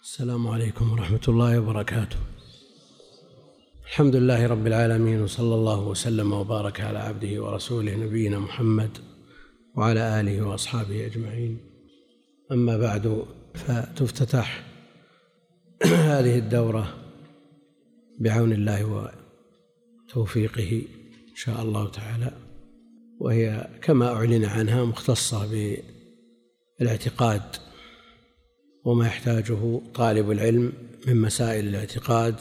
السلام عليكم ورحمة الله وبركاته. الحمد لله رب العالمين وصلى الله وسلم وبارك على عبده ورسوله نبينا محمد وعلى آله وأصحابه أجمعين. أما بعد فتفتتح هذه الدورة بعون الله وتوفيقه إن شاء الله تعالى. وهي كما أعلن عنها مختصة بالاعتقاد وما يحتاجه طالب العلم من مسائل الاعتقاد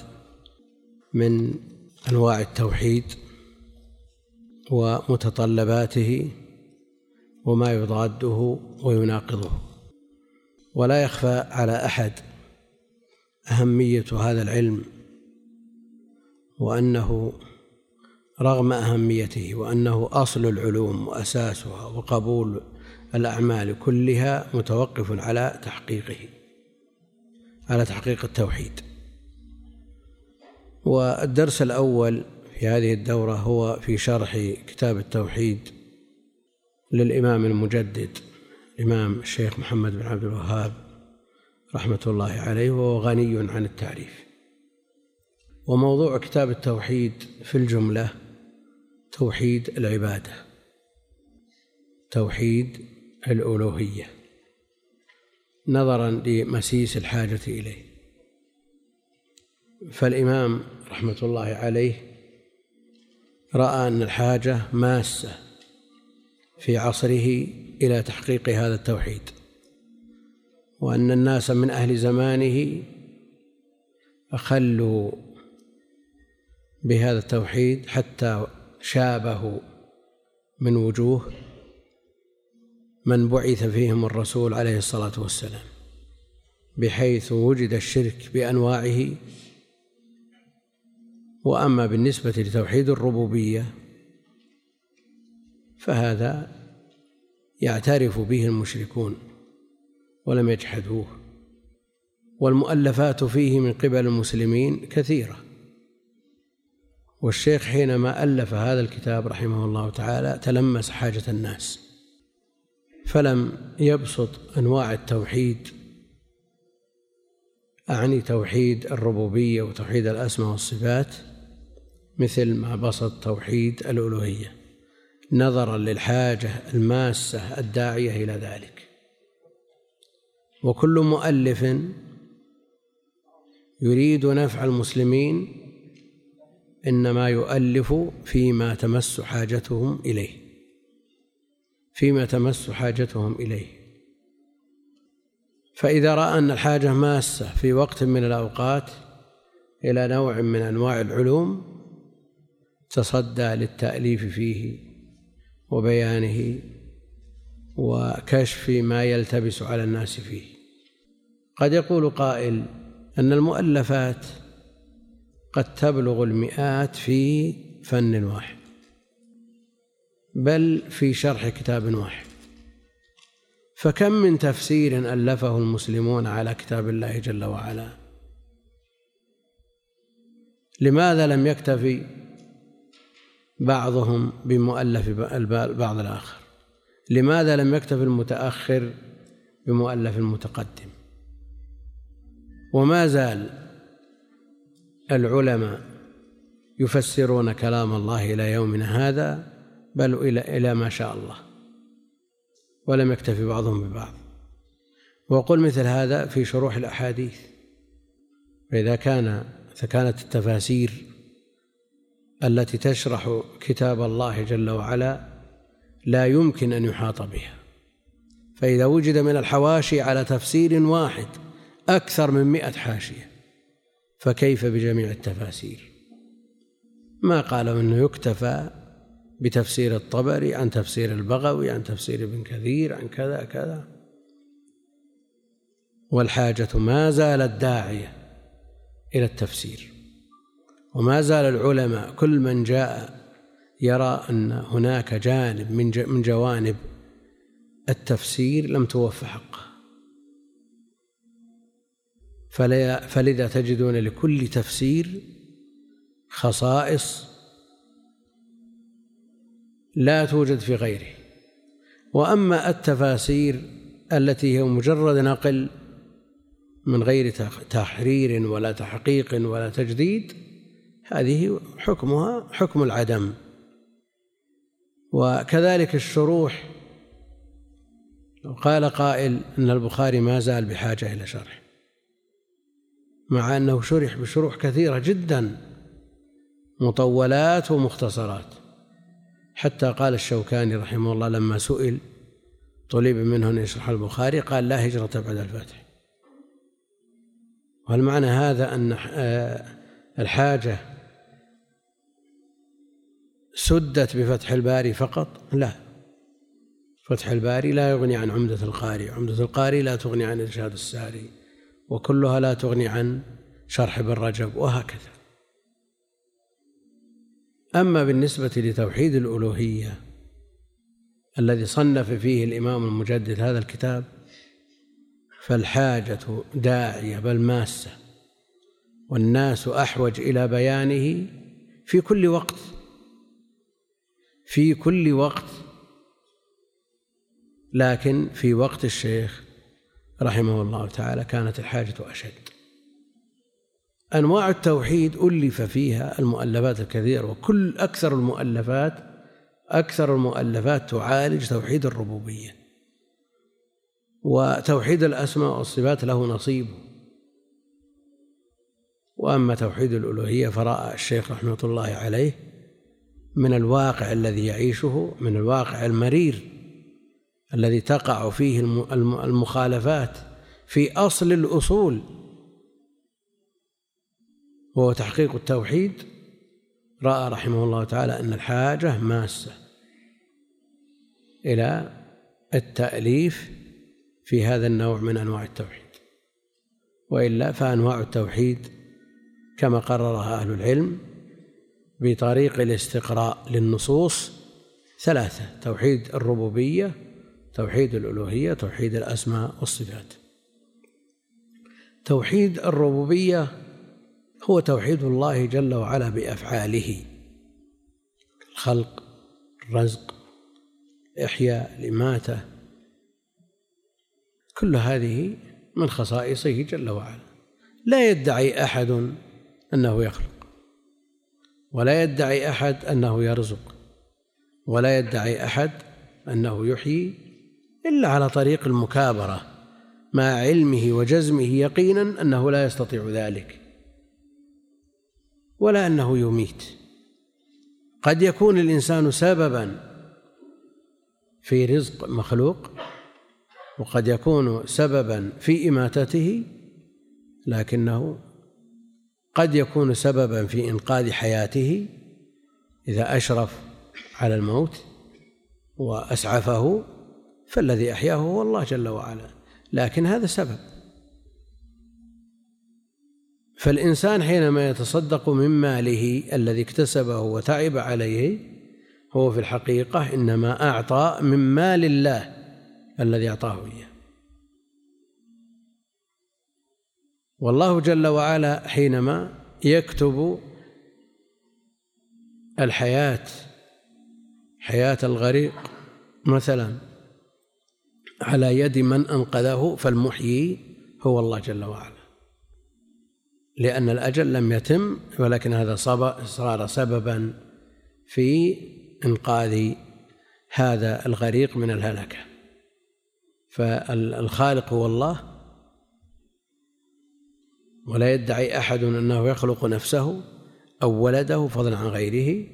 من أنواع التوحيد ومتطلباته وما يضاده ويناقضه. ولا يخفى على أحد أهمية هذا العلم وأنه رغم أهميته وأنه أصل العلوم وأساسها وقبول الأعمال كلها متوقف على تحقيقه. على تحقيق التوحيد. والدرس الأول في هذه الدورة هو في شرح كتاب التوحيد للإمام المجدد الإمام الشيخ محمد بن عبد الوهاب رحمة الله عليه وهو غني عن التعريف. وموضوع كتاب التوحيد في الجملة توحيد العبادة توحيد الألوهية. نظرا لمسيس الحاجة إليه. فالإمام رحمة الله عليه رأى أن الحاجة ماسة في عصره إلى تحقيق هذا التوحيد وأن الناس من أهل زمانه أخلوا بهذا التوحيد حتى شابه من وجوه من بعث فيهم الرسول عليه الصلاة والسلام بحيث وجد الشرك بأنواعه. وأما بالنسبة لتوحيد الربوبية فهذا يعترف به المشركون ولم يجحدوه. والمؤلفات فيه من قبل المسلمين كثيرة. والشيخ حينما ألف هذا الكتاب رحمه الله تعالى تلمس حاجة الناس. فلم يبسط أنواع التوحيد أعني توحيد الربوبية وتوحيد الأسماء والصفات مثل ما بسط توحيد الألوهية نظرا للحاجة الماسة الداعية إلى ذلك. وكل مؤلف يريد نفع المسلمين إنما يؤلف فيما تمس حاجتهم إليه. فيما تمس حاجتهم إليه. فإذا رأى أن الحاجة ماسة في وقت من الأوقات إلى نوع من أنواع العلوم تصدى للتأليف فيه وبيانه وكشف ما يلتبس على الناس فيه. قد يقول قائل أن المؤلفات قد تبلغ المئات في فن واحد. بل في شرح كتاب واحد. فكم من تفسير ألفه المسلمون على كتاب الله جل وعلا؟ لماذا لم يكتفي بعضهم بمؤلف بعض الآخر؟ لماذا لم يكتفي المتأخر بمؤلف المتقدم؟ وما زال العلماء يفسرون كلام الله إلى يومنا هذا بل إلى إلى ما شاء الله. ولم يكتفي بعضهم ببعض. وقل مثل هذا في شروح الأحاديث. فإذا كان فكانت التفاسير التي تشرح كتاب الله جل وعلا لا يمكن أن يحاط بها. فإذا وجد من الحواشي على تفسير واحد أكثر من مئة حاشية فكيف بجميع التفاسير؟ ما قالوا أنه يكتفى بتفسير الطبري عن تفسير البغوي عن تفسير ابن كثير عن كذا كذا. والحاجة ما زالت داعية إلى التفسير. وما زال العلماء كل من جاء يرى أن هناك جانب من من جوانب التفسير لم توفى حقه فلذا تجدون لكل تفسير خصائص لا توجد في غيره. وأما التفاسير التي هي مجرد نقل من غير تحرير ولا تحقيق ولا تجديد هذه حكمها حكم العدم. وكذلك الشروح قال قائل إن البخاري ما زال بحاجة إلى شرح. مع أنه شرح بشروح كثيرة جدا مطولات ومختصرات. حتى قال الشوكاني رحمه الله لما سئل طلب منه أن يشرح البخاري قال لا هجرة بعد الفتح. وهل معنى هذا أن آه، الحاجة سدت بفتح الباري فقط؟ لا. فتح الباري لا يغني عن عمدة القاري عمدة القاري لا تغني عن إرشاد الساري وكلها لا تغني عن شرح ابن رجب وهكذا. أما بالنسبة لتوحيد الألوهية الذي صنف فيه الإمام المجدد هذا الكتاب فالحاجة داعية بل ماسة والناس أحوج إلى بيانه في كل وقت في كل وقت لكن في وقت الشيخ رحمه الله تعالى كانت الحاجة أشد. أنواع التوحيد ألف فيها المؤلفات الكثيرة وكل أكثر المؤلفات أكثر المؤلفات تعالج توحيد الربوبية. وتوحيد الأسماء والصفات له نصيب. وأما توحيد الألوهية فرأى الشيخ رحمة الله عليه من الواقع الذي يعيشه من الواقع المرير الذي تقع فيه المخالفات في أصل الأصول. وهو تحقيق التوحيد رأى رحمه الله تعالى أن الحاجة ماسة إلى التأليف في هذا النوع من أنواع التوحيد. وإلا فأنواع التوحيد كما قررها أهل العلم بطريق الاستقراء للنصوص ثلاثة توحيد الربوبية توحيد الألوهية توحيد الأسماء والصفات. توحيد الربوبية هو توحيد الله جل وعلا بأفعاله. الخلق الرزق الإحياء الإماتة. كل هذه من خصائصه جل وعلا. لا يدعي أحد أنه يخلق ولا يدعي أحد أنه يرزق ولا يدعي أحد أنه يحيي إلا على طريق المكابرة مع علمه وجزمه يقينا أنه لا يستطيع ذلك. ولا أنه يميت. قد يكون الإنسان سببا في رزق مخلوق وقد يكون سببا في إماتته لكنه قد يكون سببا في إنقاذ حياته إذا أشرف على الموت وأسعفه فالذي أحياه هو الله جل وعلا. لكن هذا سبب. فالإنسان حينما يتصدق من ماله الذي اكتسبه وتعب عليه هو في الحقيقة إنما أعطى من مال الله الذي أعطاه إياه. والله جل وعلا حينما يكتب الحياة حياة الغريق مثلا على يد من أنقذه فالمحيي هو الله جل وعلا. لأن الأجل لم يتم ولكن هذا صار سببا في إنقاذ هذا الغريق من الهلكة. فالخالق هو الله ولا يدعي أحد أنه يخلق نفسه أو ولده فضلا عن غيره.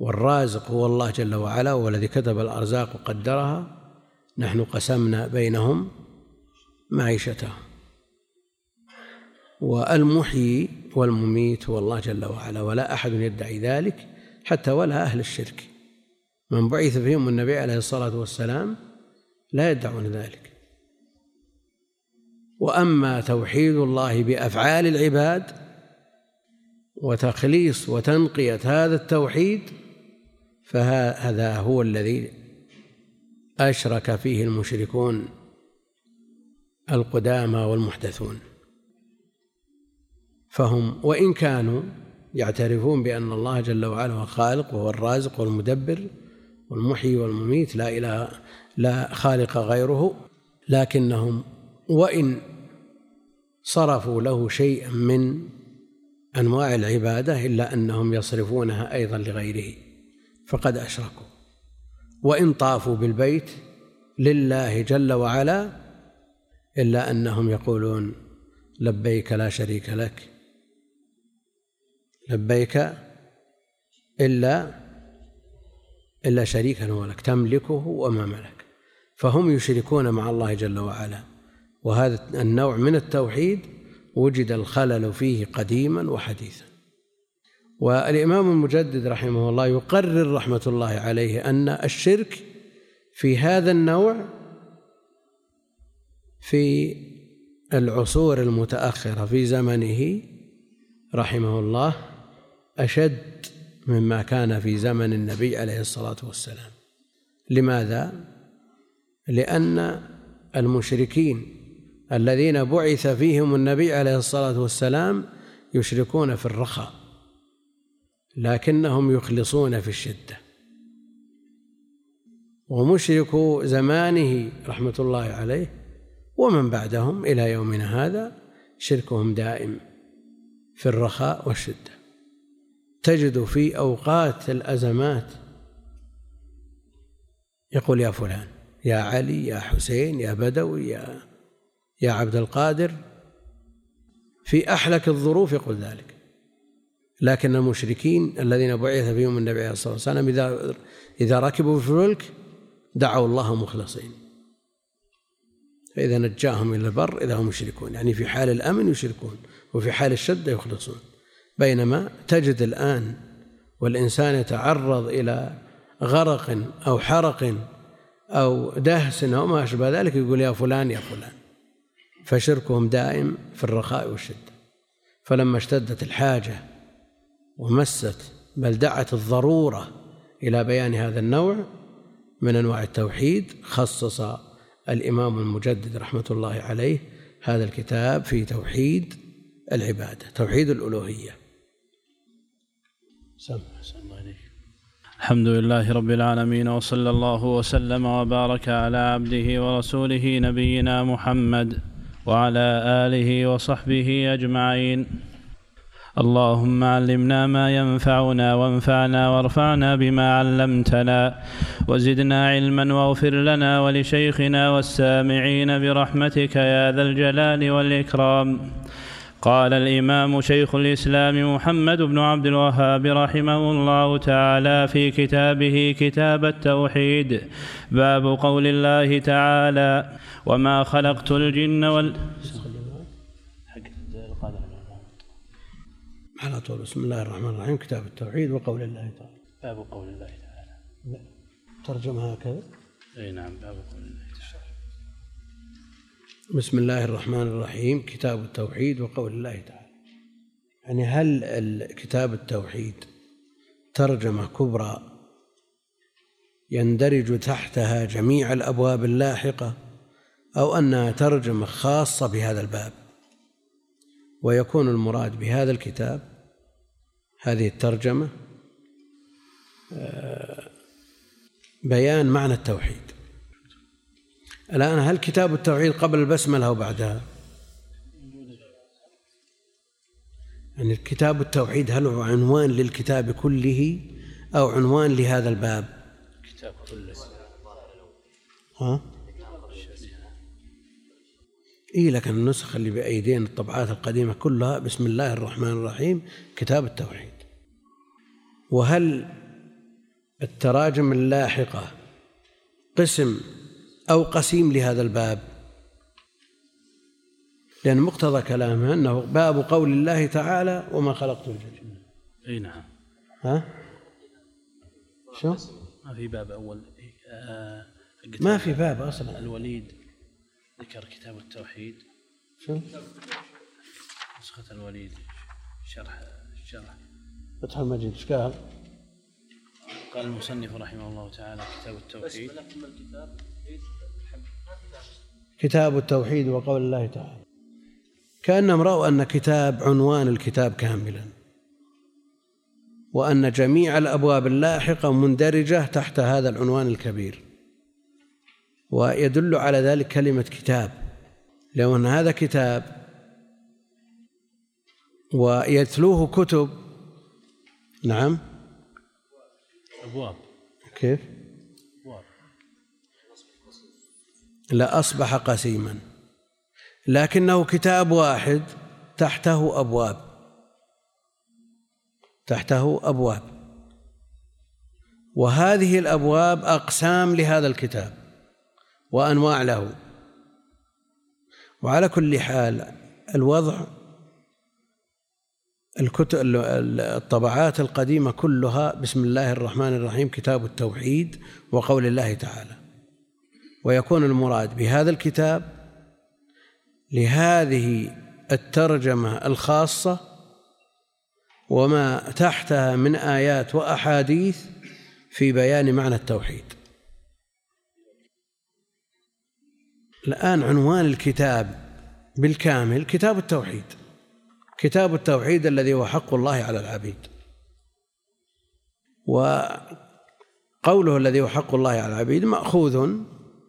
والرازق هو الله جل وعلا هو الذي كتب الأرزاق وقدرها. نحن قسمنا بينهم معيشتهم والمحيي والمميت هو الله جل وعلا ولا أحد يدعي ذلك حتى ولا أهل الشرك. من بعث فيهم النبي عليه الصلاة والسلام لا يدعون ذلك. وأما توحيد الله بأفعال العباد وتخليص وتنقية هذا التوحيد فهذا هو الذي أشرك فيه المشركون القدامى والمحدثون. فهم وإن كانوا يعترفون بأن الله جل وعلا هو الخالق وهو الرازق والمدبر والمحيي والمميت لا إله لا خالق غيره لكنهم وإن صرفوا له شيئا من أنواع العبادة إلا أنهم يصرفونها أيضا لغيره فقد أشركوا. وإن طافوا بالبيت لله جل وعلا إلا أنهم يقولون لبيك لا شريك لك. لبيك إلا إلا شريكا هو لك تملكه وما ملك. فهم يشركون مع الله جل وعلا. وهذا النوع من التوحيد وجد الخلل فيه قديما وحديثا. والإمام المجدد رحمه الله يقرر رحمة الله عليه أن الشرك في هذا النوع في العصور المتأخرة في زمنه رحمه الله أشد مما كان في زمن النبي عليه الصلاة والسلام. لماذا؟ لأن المشركين الذين بعث فيهم النبي عليه الصلاة والسلام يشركون في الرخاء لكنهم يخلصون في الشدة. ومشركو زمانه رحمة الله عليه ومن بعدهم إلى يومنا هذا شركهم دائم في الرخاء والشدة. تجد في أوقات الأزمات. يقول يا فلان يا علي يا حسين يا بدوي يا يا عبد القادر. في أحلك الظروف يقول ذلك. لكن المشركين الذين بعث فيهم النبي عليه الصلاة والسلام إذا إذا ركبوا في الفلك دعوا الله مخلصين. فإذا نجاهم إلى البر إذا هم يشركون يعني في حال الأمن يشركون وفي حال الشدة يخلصون. بينما تجد الآن والإنسان يتعرض إلى غرق أو حرق أو دهس أو ما أشبه ذلك يقول يا فلان يا فلان. فشركهم دائم في الرخاء والشدة فلما اشتدت الحاجة ومست بل دعت الضرورة إلى بيان هذا النوع من أنواع التوحيد خصص الإمام المجدد رحمة الله عليه هذا الكتاب في توحيد العبادة توحيد الألوهية. سمع الله إليك الحمد لله رب العالمين وصلى الله وسلم وبارك على عبده ورسوله نبينا محمد وعلى آله وصحبه أجمعين. اللهم علمنا ما ينفعنا وانفعنا وارفعنا بما علمتنا وزدنا علما واغفر لنا ولشيخنا والسامعين برحمتك يا ذا الجلال والإكرام. قال الإمام شيخ الإسلام محمد بن عبد الوهاب رحمه الله تعالى في كتابه كتاب التوحيد. باب قول الله تعالى وما خلقت الجن وال على طول. بسم الله الرحمن الرحيم. كتاب التوحيد وقول الله تعالى. باب قول الله تعالى. ترجمها هكذا؟ إي نعم باب قول الله بسم الله الرحمن الرحيم. كتاب التوحيد وقول الله تعالى. يعني هل كتاب التوحيد ترجمة كبرى يندرج تحتها جميع الأبواب اللاحقة أو أنها ترجمة خاصة بهذا الباب؟ ويكون المراد بهذا الكتاب هذه الترجمة آه، بيان معنى التوحيد. الآن هل كتاب التوحيد قبل البسملة أو بعدها؟ يعني كتاب التوحيد هل هو عنوان للكتاب كله أو عنوان لهذا الباب؟ كتاب كله ها؟ إيه لكن النسخة اللي بأيدينا الطبعات القديمة كلها بسم الله الرحمن الرحيم كتاب التوحيد وهل التراجم اللاحقة قسم أو قسيم لهذا الباب. لأن مقتضى كلامه أنه باب قول الله تعالى وما خلقت الجن أي نعم. ها؟ شو؟ ما في باب أول. آه ما في باب أصلا. الوليد ذكر كتاب التوحيد. شو؟ نسخة الوليد. شرح شرح. فتح المجيد إيش قال؟ قال المصنف رحمه الله تعالى كتاب التوحيد. كتاب التوحيد وقول الله تعالى. كأنهم رأوا أن كتاب عنوان الكتاب كاملا. وأن جميع الأبواب اللاحقة مندرجة تحت هذا العنوان الكبير. ويدل على ذلك كلمة كتاب. لو أن هذا كتاب ويتلوه كتب. نعم. أبواب. كيف؟ أبواب لا أصبح قسيما. لكنه كتاب واحد تحته أبواب. تحته أبواب. وهذه الأبواب أقسام لهذا الكتاب وأنواع له. وعلى كل حال الوضع الكتب الطبعات القديمة كلها بسم الله الرحمن الرحيم كتاب التوحيد وقول الله تعالى. ويكون المراد بهذا الكتاب لهذه الترجمة الخاصة وما تحتها من آيات وأحاديث في بيان معنى التوحيد. الآن عنوان الكتاب بالكامل كتاب التوحيد. كتاب التوحيد الذي هو حق الله على العبيد. وقوله الذي هو حق الله على العبيد مأخوذ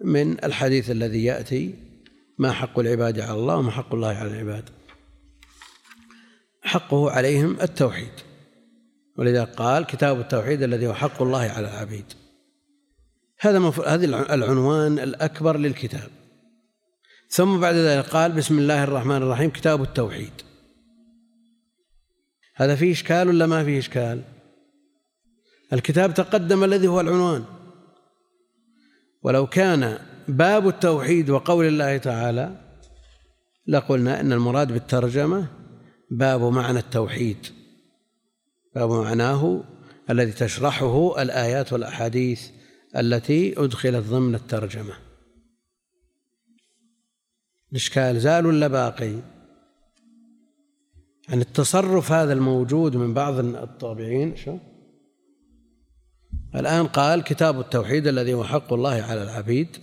من الحديث الذي يأتي ما حق العباد على الله وما حق الله على العباد. حقه عليهم التوحيد. ولذا قال كتاب التوحيد الذي هو حق الله على العبيد. هذا هذا العنوان الأكبر للكتاب. ثم بعد ذلك قال بسم الله الرحمن الرحيم كتاب التوحيد. هذا فيه إشكال ولا ما فيه إشكال؟ الكتاب تقدم الذي هو العنوان. ولو كان باب التوحيد وقول الله تعالى لقلنا إن المراد بالترجمة باب معنى التوحيد. باب معناه الذي تشرحه الآيات والأحاديث التي أدخلت ضمن الترجمة. الاشكال زال ولا باقي؟ يعني التصرف هذا الموجود من بعض الطابعين شو؟ الآن قال كتاب التوحيد الذي هو حق الله على العبيد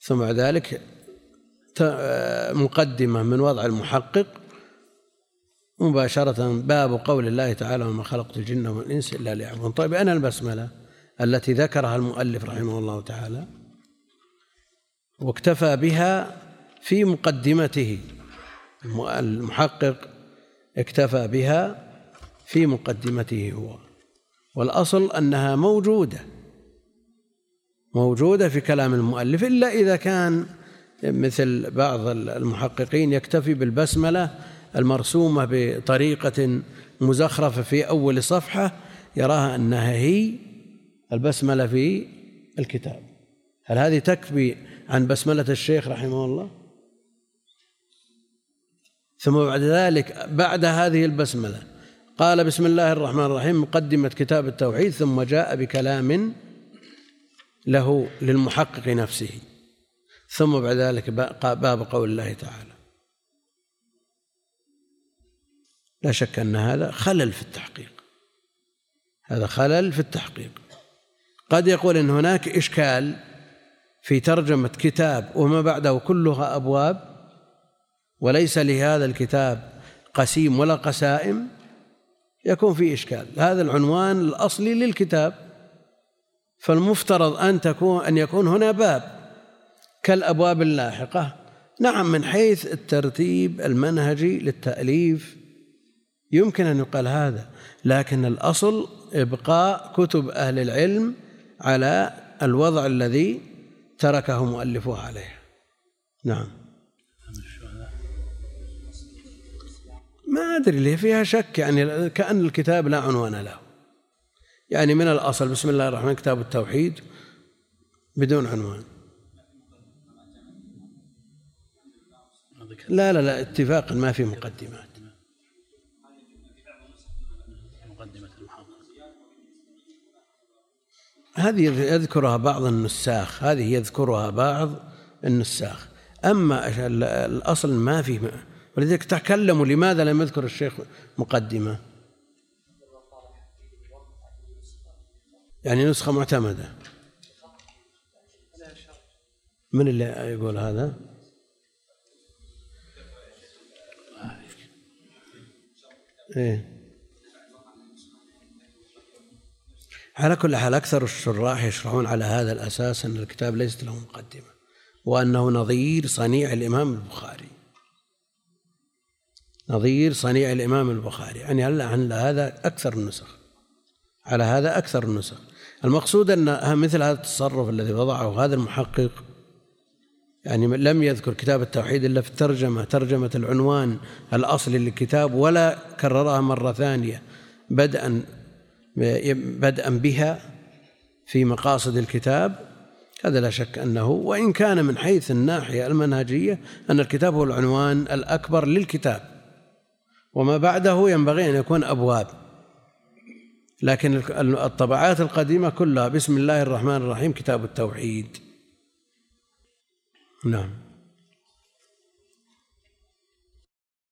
ثم بعد ذلك مقدمة من وضع المحقق مباشرة باب قول الله تعالى وما خلقت الجن والإنس إلا ليعبدون طيب أنا البسملة التي ذكرها المؤلف رحمه الله تعالى؟ واكتفى بها في مقدمته. المحقق اكتفى بها في مقدمته هو. والأصل أنها موجودة موجودة في كلام المؤلف إلا إذا كان مثل بعض المحققين يكتفي بالبسملة المرسومة بطريقة مزخرفة في أول صفحة يراها أنها هي البسملة في الكتاب. هل هذه تكفي عن بسملة الشيخ رحمه الله؟ ثم بعد ذلك بعد هذه البسملة قال بسم الله الرحمن الرحيم مقدمة كتاب التوحيد ثم جاء بكلام له للمحقق نفسه. ثم بعد ذلك باب قول الله تعالى. لا شك أن هذا خلل في التحقيق. هذا خلل في التحقيق. قد يقول إن هناك إشكال في ترجمة كتاب وما بعده كلها أبواب وليس لهذا الكتاب قسيم ولا قسائم يكون في إشكال. هذا العنوان الأصلي للكتاب. فالمفترض أن تكون أن يكون هنا باب كالأبواب اللاحقة. نعم من حيث الترتيب المنهجي للتأليف يمكن أن يقال هذا لكن الأصل إبقاء كتب أهل العلم على الوضع الذي تركه مؤلفوه عليه. نعم. ما أدري ليه فيها شك يعني كأن الكتاب لا عنوان له. يعني من الأصل بسم الله الرحمن كتاب التوحيد بدون عنوان. لا لا لا اتفاقا ما في مقدمات. هذه يذكرها بعض النساخ هذه يذكرها بعض النساخ. أما الأصل ما في ولذلك تكلموا لماذا لم يذكر الشيخ مقدمة؟ يعني نسخة معتمدة. من اللي يقول هذا؟ إيه. على كل حال أكثر الشراح يشرحون على هذا الأساس أن الكتاب ليست له مقدمة وأنه نظير صنيع الإمام البخاري. نظير صنيع الإمام البخاري. يعني على هذا أكثر النسخ. على هذا أكثر النسخ. المقصود أن مثل هذا التصرف الذي وضعه هذا المحقق يعني لم يذكر كتاب التوحيد إلا في الترجمة ترجمة العنوان الأصلي للكتاب ولا كررها مرة ثانية بدءا بدءا بها في مقاصد الكتاب. هذا لا شك أنه وإن كان من حيث الناحية المنهجية أن الكتاب هو العنوان الأكبر للكتاب. وما بعده ينبغي أن يكون أبواب. لكن الطبعات القديمة كلها بسم الله الرحمن الرحيم كتاب التوحيد. نعم.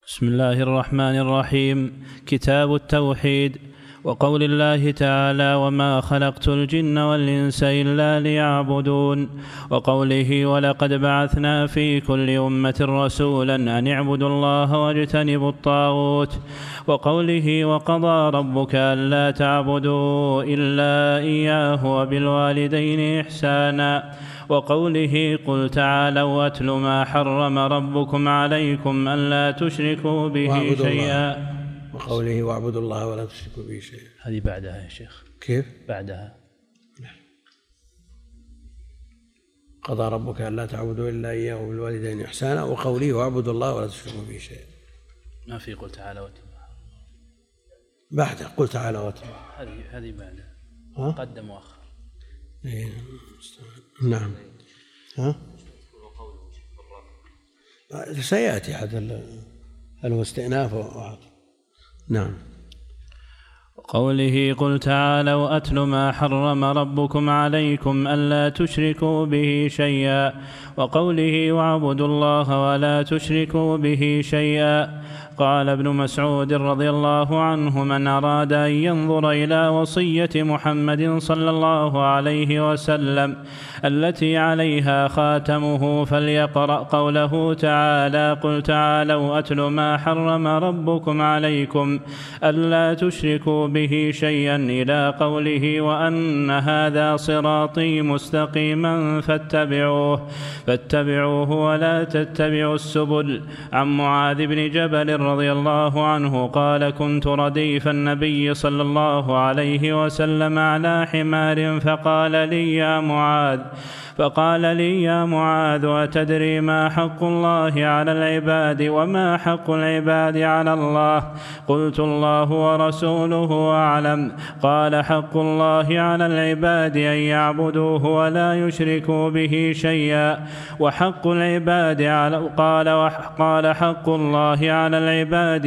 بسم الله الرحمن الرحيم كتاب التوحيد. وقول الله تعالى وما خلقت الجن والانس الا ليعبدون وقوله ولقد بعثنا في كل امه رسولا ان اعبدوا الله واجتنبوا الطاغوت وقوله وقضى ربك الا تعبدوا الا اياه وبالوالدين احسانا وقوله قل تعالوا اتل ما حرم ربكم عليكم الا تشركوا به شيئا وقوله واعبدوا الله ولا تشركوا به شيئا. هذه بعدها يا شيخ. كيف؟ بعدها. نعم. قضى ربك ألا تعبدوا إلا إياه وبالوالدين إحسانا وقوله واعبدوا الله ولا تشركوا به شيئا. ما في قل تعالى واتلوا بعده قل تعالى واتلوا هذه هذه بعدها ها؟ قدم وآخر. إيه. نعم. ها؟ سيأتي هذا هل هو استئناف نعم. قوله قل تعالوا أتل ما حرم ربكم عليكم ألا تشركوا به شيئا. وقوله واعبدوا الله ولا تشركوا به شيئا. قال ابن مسعود رضي الله عنه من أراد أن ينظر إلى وصية محمد صلى الله عليه وسلم التي عليها خاتمه فليقرأ قوله تعالى قل تعالوا أتل ما حرم ربكم عليكم ألا تشركوا به شيئا إلى قوله وأن هذا صراطي مستقيما فاتبعوه فاتبعوه ولا تتبعوا السبل عن معاذ بن جبل رضي الله عنه قال كنت رديف النبي صلى الله عليه وسلم على حمار فقال لي يا معاذ فقال لي يا معاذ أتدري ما حق الله على العباد وما حق العباد على الله؟ قلت الله ورسوله أعلم. قال حق الله على العباد أن يعبدوه ولا يشركوا به شيئا. وحق العباد على قال قال حق الله على العباد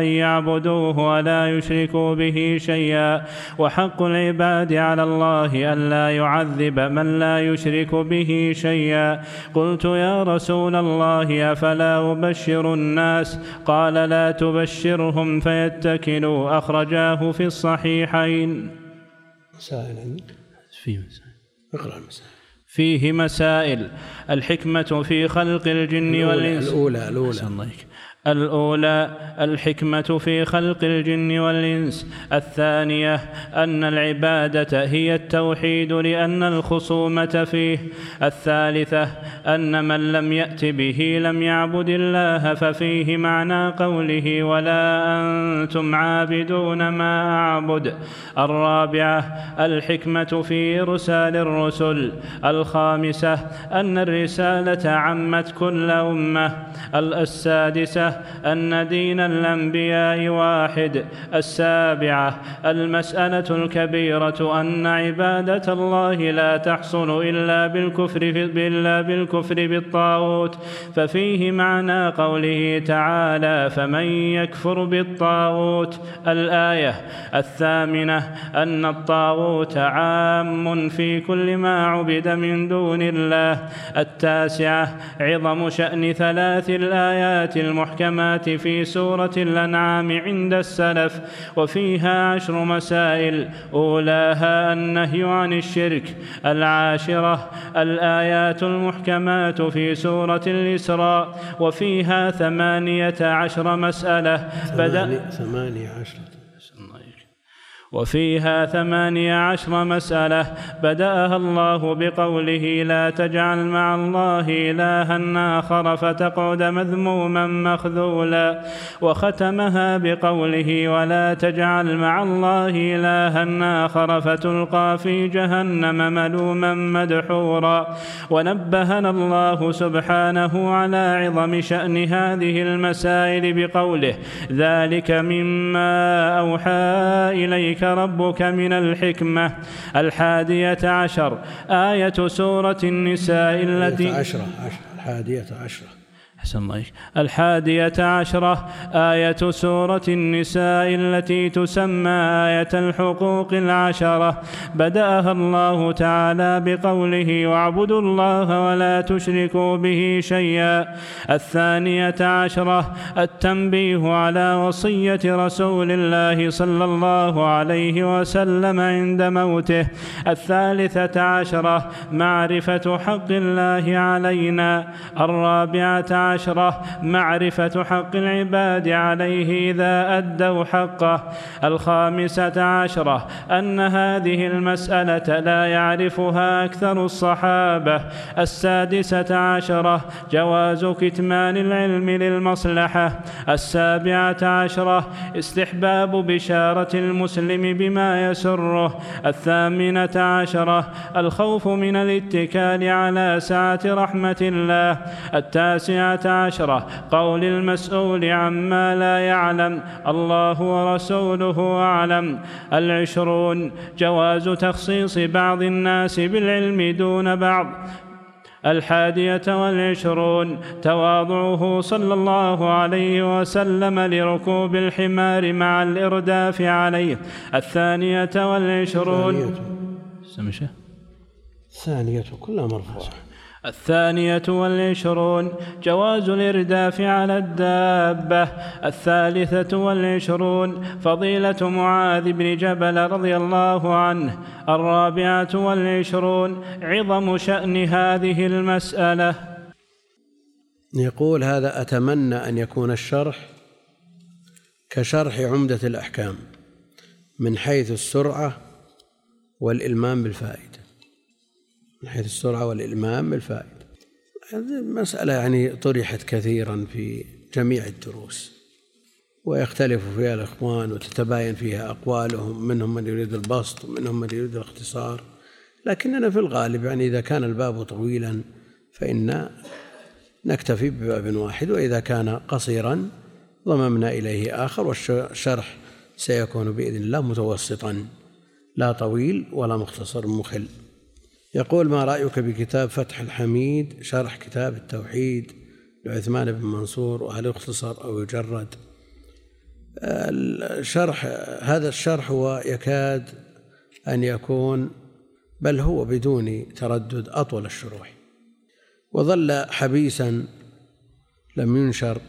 أن يعبدوه ولا يشركوا به شيئا. وحق العباد على الله ألا يعذب من لا يشرك يشرك به شيئا. قلت يا رسول الله أفلا أبشر الناس؟ قال لا تبشرهم فيتكلوا. أخرجاه في الصحيحين. مسائل عندك؟ في مسائل. اقرأ المسائل. فيه مسائل. الحكمة في خلق الجن والإنس. الأولى الأولى, الأولى. الحكمة في خلق الجن والإنس الثانية أن العبادة هي التوحيد لأن الخصومة فيه الثالثة أن من لم يأت به لم يعبد الله ففيه معنى قوله ولا أنتم عابدون ما أعبد الرابعة الحكمة في إرسال الرسل الخامسة أن الرسالة عمت كل أمة السادسة أن دين الأنبياء واحد السابعة المسألة الكبيرة أن عبادة الله لا تحصل إلا بالكفر إلا بالكفر بالطاغوت. ففيه معنى قوله تعالى فمن يكفر بالطاغوت. الآية الثامنة أن الطاغوت عام في كل ما عبد من دون الله. التاسعة عظم شأن ثلاث الآيات المحكمة المحكمات في سورة الأنعام عند السلف وفيها عشر مسائل. أولاها النهي عن الشرك. العاشرة الآيات المحكمات في سورة الإسراء. وفيها ثمانية عشر مسألة. بدأ ثمانية عشرة. وفيها ثمانية عشر مسألة بدأها الله بقوله لا تجعل مع الله إلها آخر فتقعد مذموما مخذولا وختمها بقوله ولا تجعل مع الله إلها آخر فتلقى في جهنم ملوما مدحورا ونبهنا الله سبحانه على عظم شأن هذه المسائل بقوله ذلك مما أوحى إليك إليك ربك من الحكمة. الحادية عشر آية سورة النساء التي عشرة الحادية عشرة. أحسن الله الحادية عشرة آية سورة النساء التي تسمى آية الحقوق العشرة. بدأها الله تعالى بقوله واعبدوا الله ولا تشركوا به شيئا. الثانية عشرة التنبيه على وصية رسول الله صلى الله عليه وسلم عند موته. الثالثة عشرة معرفة حق الله علينا. الرابعة عشرة معرفة حق العباد عليه إذا أدوا حقه. الخامسة عشرة أن هذه المسألة لا يعرفها أكثر الصحابة. السادسة عشرة جواز كتمان العلم للمصلحة. السابعة عشرة استحباب بشارة المسلم بما يسره. الثامنة عشرة الخوف من الاتكال على سعة رحمة الله. التاسعة عشرة. قول المسؤول عما لا يعلم. الله ورسوله أعلم. العشرون. جواز تخصيص بعض الناس بالعلم دون بعض. الحادية والعشرون. تواضعه صلى الله عليه وسلم لركوب الحمار مع الإرداف عليه. الثانية والعشرون. الثانية. كلها مرفوعة. الثانية والعشرون جواز الإرداف على الدابة. الثالثة والعشرون فضيلة معاذ بن جبل رضي الله عنه. الرابعة والعشرون عظم شأن هذه المسألة. يقول هذا أتمنى أن يكون الشرح كشرح عمدة الأحكام من حيث السرعة والإلمام بالفائدة. من حيث السرعة والإلمام بالفائدة. هذه مسألة يعني طرحت كثيرا في جميع الدروس ويختلف فيها الإخوان وتتباين فيها أقوالهم منهم من يريد البسط ومنهم من يريد الاختصار. لكننا في الغالب يعني إذا كان الباب طويلا فإن نكتفي بباب واحد وإذا كان قصيرا ضممنا إليه آخر والشرح سيكون بإذن الله متوسطا لا طويل ولا مختصر مخل. يقول ما رأيك بكتاب فتح الحميد شرح كتاب التوحيد لعثمان بن منصور وهل يختصر أو يجرد؟ الشرح هذا الشرح هو يكاد أن يكون بل هو بدون تردد أطول الشروح. وظل حبيسا لم ينشر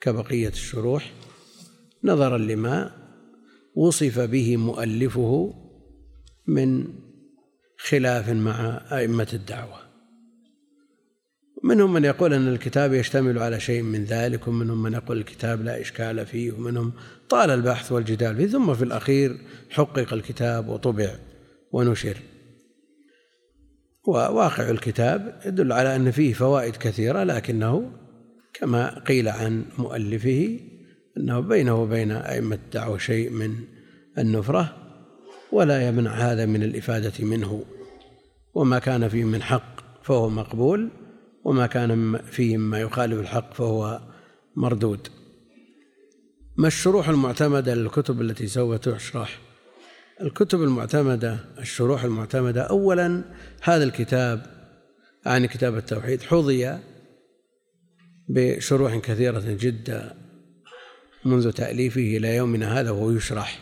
كبقية الشروح. نظرا لما وصف به مؤلفه من خلاف مع أئمة الدعوة. منهم من يقول أن الكتاب يشتمل على شيء من ذلك ومنهم من يقول الكتاب لا إشكال فيه ومنهم طال البحث والجدال فيه ثم في الأخير حقق الكتاب وطبع ونشر. وواقع الكتاب يدل على أن فيه فوائد كثيرة لكنه كما قيل عن مؤلفه أنه بينه وبين أئمة الدعوة شيء من النفرة ولا يمنع هذا من الإفادة منه. وما كان فيه من حق فهو مقبول وما كان فيه مما يخالف الحق فهو مردود. ما الشروح المعتمدة للكتب التي سوف تشرح؟ الكتب المعتمدة الشروح المعتمدة أولا هذا الكتاب عن كتاب التوحيد حظي بشروح كثيرة جدا منذ تأليفه إلى يومنا هذا وهو يشرح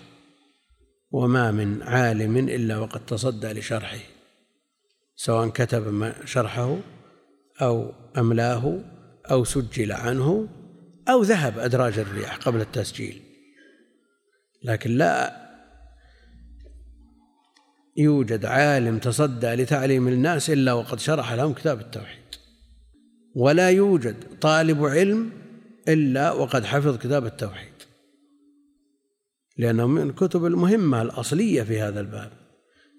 وما من عالم إلا وقد تصدى لشرحه. سواء كتب شرحه أو أملاه أو سجل عنه أو ذهب أدراج الرياح قبل التسجيل. لكن لا يوجد عالم تصدى لتعليم الناس إلا وقد شرح لهم كتاب التوحيد. ولا يوجد طالب علم إلا وقد حفظ كتاب التوحيد. لأنه من الكتب المهمة الأصلية في هذا الباب.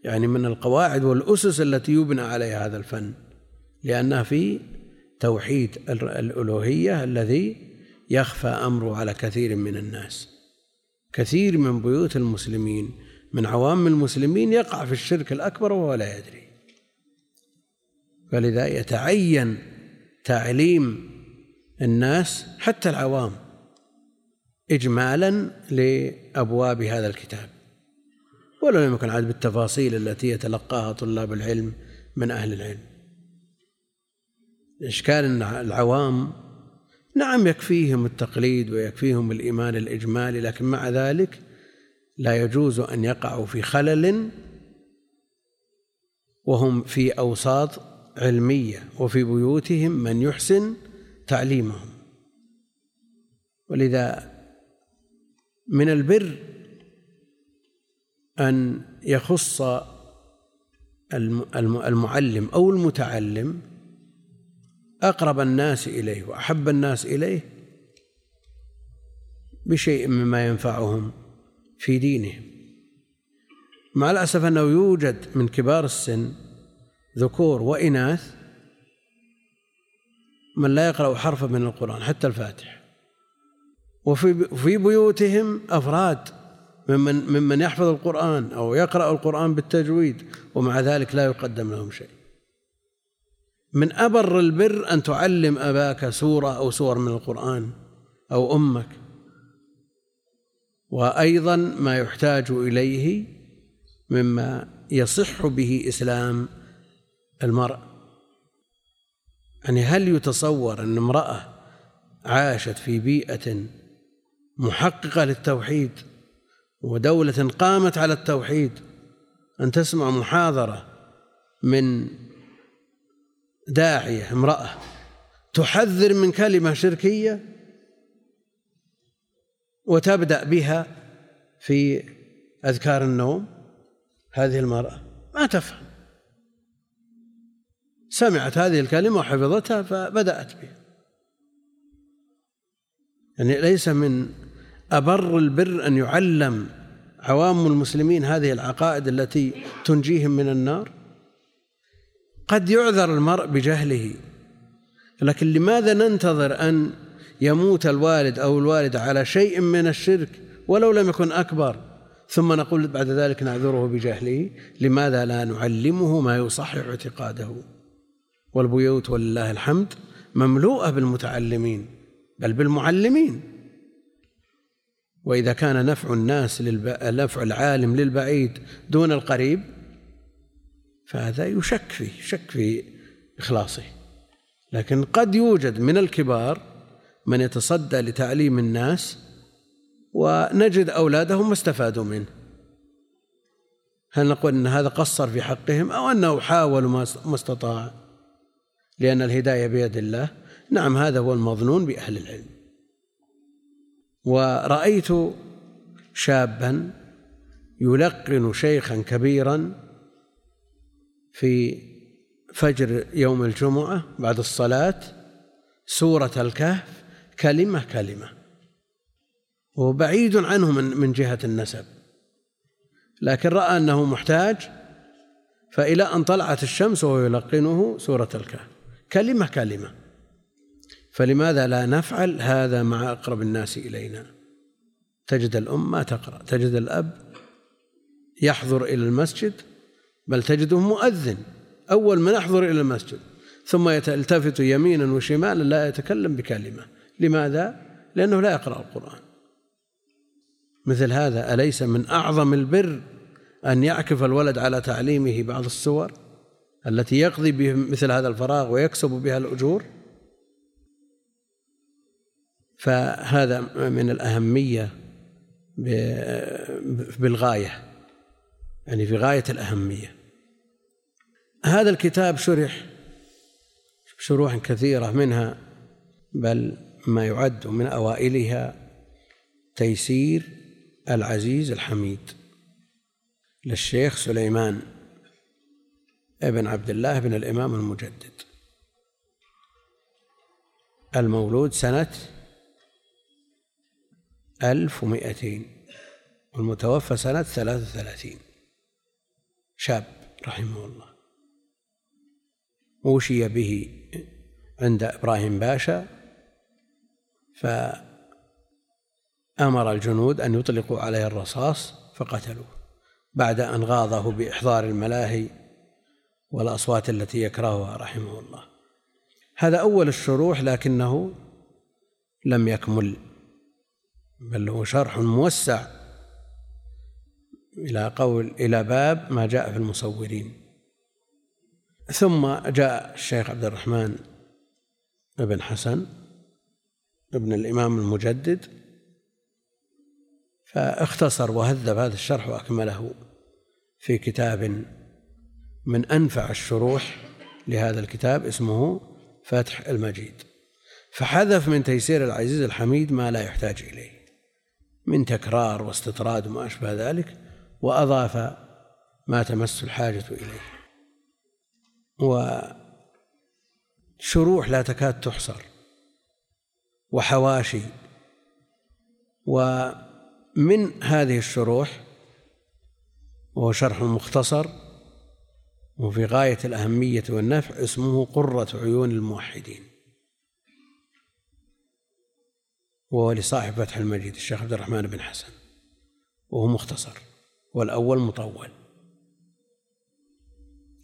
يعني من القواعد والأسس التي يبنى عليها هذا الفن لأنها في توحيد الألوهية الذي يخفى أمره على كثير من الناس. كثير من بيوت المسلمين من عوام المسلمين يقع في الشرك الأكبر وهو لا يدري. فلذا يتعين تعليم الناس حتى العوام إجمالا لأبواب هذا الكتاب. ولو لم يكن عاد بالتفاصيل التي يتلقاها طلاب العلم من أهل العلم. إشكال أن العوام؟ نعم يكفيهم التقليد ويكفيهم الإيمان الإجمالي لكن مع ذلك لا يجوز أن يقعوا في خلل وهم في أوساط علمية وفي بيوتهم من يحسن تعليمهم. ولذا من البر أن يخص المعلم أو المتعلم أقرب الناس إليه وأحب الناس إليه بشيء مما ينفعهم في دينهم. مع الأسف أنه يوجد من كبار السن ذكور وإناث من لا يقرأ حرفا من القرآن حتى الفاتح. وفي في بيوتهم أفراد ممن ممن يحفظ القرآن أو يقرأ القرآن بالتجويد ومع ذلك لا يقدم لهم شيء. من أبر البر أن تعلم أباك سورة أو سور من القرآن أو أمك. وأيضا ما يحتاج إليه مما يصح به إسلام المرء. يعني هل يتصور أن امرأة عاشت في بيئة محققة للتوحيد ودولة قامت على التوحيد أن تسمع محاضرة من داعية امرأة تحذر من كلمة شركية وتبدأ بها في أذكار النوم. هذه المرأة ما تفهم. سمعت هذه الكلمة وحفظتها فبدأت بها. يعني ليس من أبر البر أن يعلم عوام المسلمين هذه العقائد التي تنجيهم من النار؟ قد يعذر المرء بجهله لكن لماذا ننتظر أن يموت الوالد أو الوالدة على شيء من الشرك ولو لم يكن أكبر؟ ثم نقول بعد ذلك نعذره بجهله لماذا لا نعلمه ما يصحح اعتقاده؟ والبيوت ولله الحمد مملوءة بالمتعلمين بل بالمعلمين. وإذا كان نفع الناس للب... نفع العالم للبعيد دون القريب فهذا يشك فيه شك في إخلاصه. لكن قد يوجد من الكبار من يتصدى لتعليم الناس ونجد أولادهم ما استفادوا منه. هل نقول أن هذا قصر في حقهم أو أنه حاول ما استطاع؟ لأن الهداية بيد الله. نعم هذا هو المظنون بأهل العلم. ورأيت شابا يلقن شيخا كبيرا في فجر يوم الجمعة بعد الصلاة سورة الكهف كلمة كلمة وبعيد عنه من من جهة النسب. لكن رأى أنه محتاج فإلى أن طلعت الشمس وهو يلقنه سورة الكهف. كلمة كلمة. فلماذا لا نفعل هذا مع أقرب الناس إلينا؟ تجد الأم ما تقرأ تجد الأب يحضر إلى المسجد بل تجده مؤذن أول من يحضر إلى المسجد ثم يلتفت يمينا وشمالا لا يتكلم بكلمة. لماذا؟ لأنه لا يقرأ القرآن. مثل هذا أليس من أعظم البر أن يعكف الولد على تعليمه بعض السور التي يقضي به مثل هذا الفراغ ويكسب بها الأجور؟ فهذا من الأهمية بالغاية يعني في غاية الأهمية. هذا الكتاب شرح شروح كثيرة منها بل ما يعد من أوائلها تيسير العزيز الحميد للشيخ سليمان ابن عبد الله بن الإمام المجدد المولود سنة ألف ومائتين المتوفى سنة ثلاث وثلاثين. شاب رحمه الله. أوشي به عند إبراهيم باشا فأمر الجنود أن يطلقوا عليه الرصاص فقتلوه. بعد أن غاضه بإحضار الملاهي والأصوات التي يكرهها رحمه الله. هذا أول الشروح لكنه لم يكمل بل هو شرح موسع إلى قول إلى باب ما جاء في المصورين. ثم جاء الشيخ عبد الرحمن بن حسن ابن الإمام المجدد فاختصر وهذب هذا الشرح وأكمله في كتاب من أنفع الشروح لهذا الكتاب اسمه فتح المجيد. فحذف من تيسير العزيز الحميد ما لا يحتاج إليه. من تكرار واستطراد وما أشبه ذلك وأضاف ما تمس الحاجة إليه. وشروح لا تكاد تحصر وحواشي. ومن هذه الشروح وهو شرح مختصر وفي غاية الأهمية والنفع اسمه قرة عيون الموحدين. وهو لصاحب فتح المجيد الشيخ عبد الرحمن بن حسن وهو مختصر والأول مطول.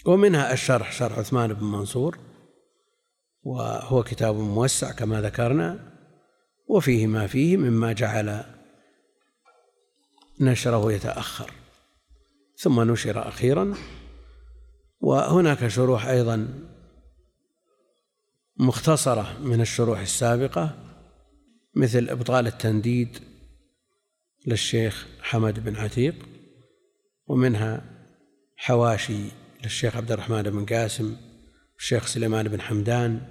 ومنها الشرح شرح عثمان بن منصور وهو كتاب موسع كما ذكرنا وفيه ما فيه مما جعل نشره يتأخر. ثم نشر أخيرا وهناك شروح أيضا مختصرة من الشروح السابقة مثل إبطال التنديد للشيخ حمد بن عتيق ومنها حواشي للشيخ عبد الرحمن بن قاسم الشيخ سليمان بن حمدان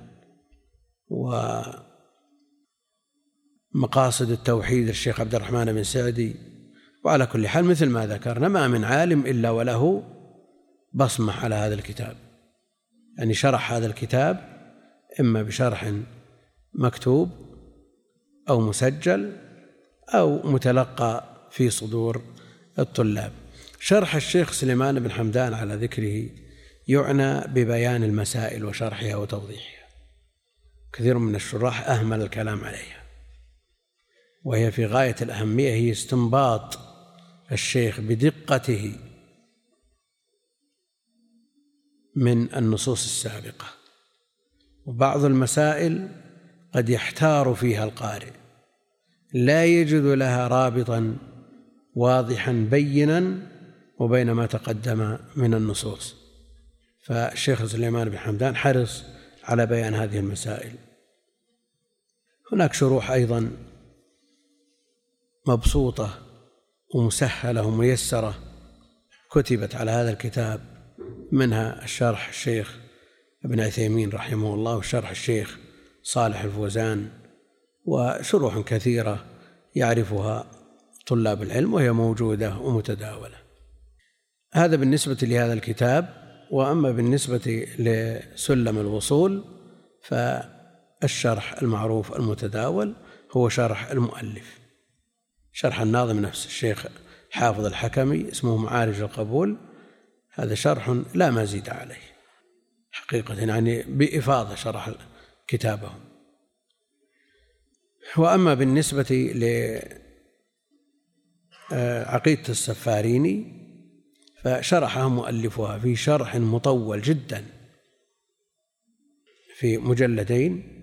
ومقاصد التوحيد للشيخ عبد الرحمن بن سعدي. وعلى كل حال مثل ما ذكرنا ما من عالم إلا وله بصمة على هذا الكتاب. يعني شرح هذا الكتاب إما بشرح مكتوب أو مسجل أو متلقى في صدور الطلاب. شرح الشيخ سليمان بن حمدان على ذكره يعنى ببيان المسائل وشرحها وتوضيحها. كثير من الشراح أهمل الكلام عليها. وهي في غاية الأهمية هي استنباط الشيخ بدقته من النصوص السابقة. وبعض المسائل قد يحتار فيها القارئ. لا يجد لها رابطا واضحا بينا وبين ما تقدم من النصوص. فالشيخ سليمان بن حمدان حرص على بيان هذه المسائل. هناك شروح أيضا مبسوطة ومسهلة وميسرة كتبت على هذا الكتاب منها الشرح الشيخ ابن عثيمين رحمه الله وشرح الشيخ صالح الفوزان وشروح كثيرة يعرفها طلاب العلم وهي موجودة ومتداولة. هذا بالنسبة لهذا الكتاب وأما بالنسبة لسلم الوصول فالشرح المعروف المتداول هو شرح المؤلف. شرح الناظم نفسه الشيخ حافظ الحكمي اسمه معارج القبول. هذا شرح لا مزيد عليه. حقيقة يعني بإفاضة شرح كتابه وأما بالنسبة لعقيدة السفاريني فشرحها مؤلفها في شرح مطول جدا في مجلدين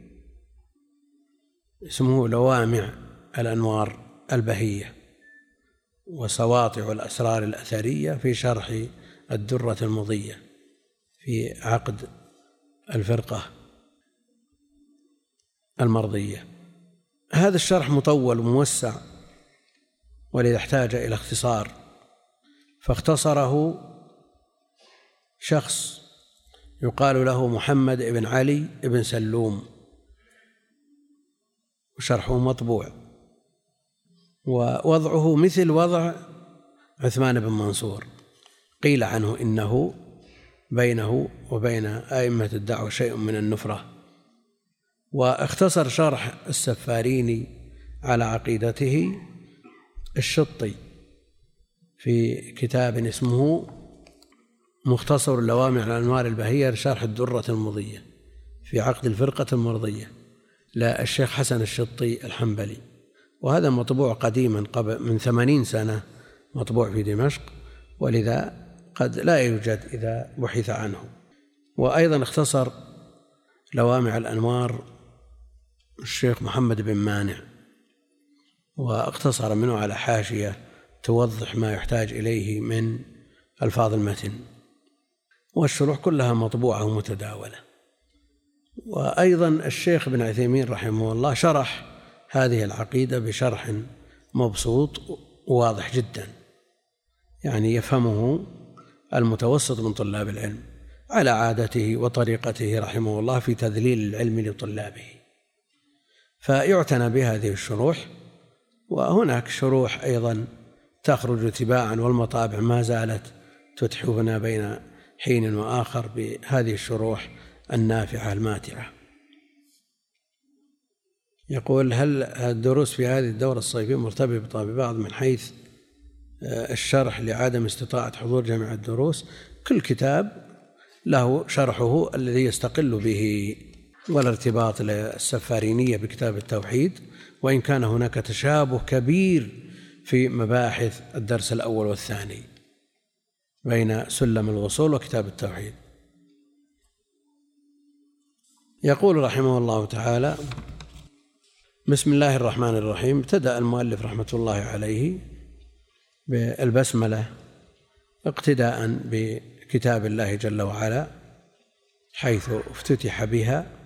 اسمه لوامع الأنوار البهية وسواطع الأسرار الأثرية في شرح الدرة المضية في عقد الفرقة. المرضية. هذا الشرح مطول وموسع ولذا احتاج إلى اختصار. فاختصره شخص يقال له محمد بن علي بن سلوم. وشرحه مطبوع. ووضعه مثل وضع عثمان بن منصور. قيل عنه إنه بينه وبين أئمة الدعوة شيء من النفرة. واختصر شرح السفاريني على عقيدته الشطي في كتاب اسمه مختصر اللوامع الأنوار البهية لشرح الدرة المضية في عقد الفرقة المرضية للشيخ حسن الشطي الحنبلي. وهذا مطبوع قديما قبل من ثمانين سنة مطبوع في دمشق ولذا قد لا يوجد إذا بحث عنه. وأيضا اختصر لوامع الأنوار الشيخ محمد بن مانع واقتصر منه على حاشية توضح ما يحتاج إليه من ألفاظ المتن والشروح كلها مطبوعة ومتداولة. وأيضا الشيخ ابن عثيمين رحمه الله شرح هذه العقيدة بشرح مبسوط وواضح جدا يعني يفهمه المتوسط من طلاب العلم على عادته وطريقته رحمه الله في تذليل العلم لطلابه. فيعتنى بهذه الشروح وهناك شروح أيضا تخرج تباعا والمطابع ما زالت تتحفنا بين حين وآخر بهذه الشروح النافعة الماتعة. يقول هل الدروس في هذه الدورة الصيفية مرتبطة ببعض من حيث آه، الشرح لعدم استطاعة حضور جميع الدروس؟ كل كتاب له شرحه الذي يستقل به. ولا ارتباط للسفارينية بكتاب التوحيد وإن كان هناك تشابه كبير في مباحث الدرس الأول والثاني بين سلم الوصول وكتاب التوحيد. يقول رحمه الله تعالى بسم الله الرحمن الرحيم. ابتدأ المؤلف رحمة الله عليه بالبسملة اقتداء بكتاب الله جل وعلا حيث افتتح بها.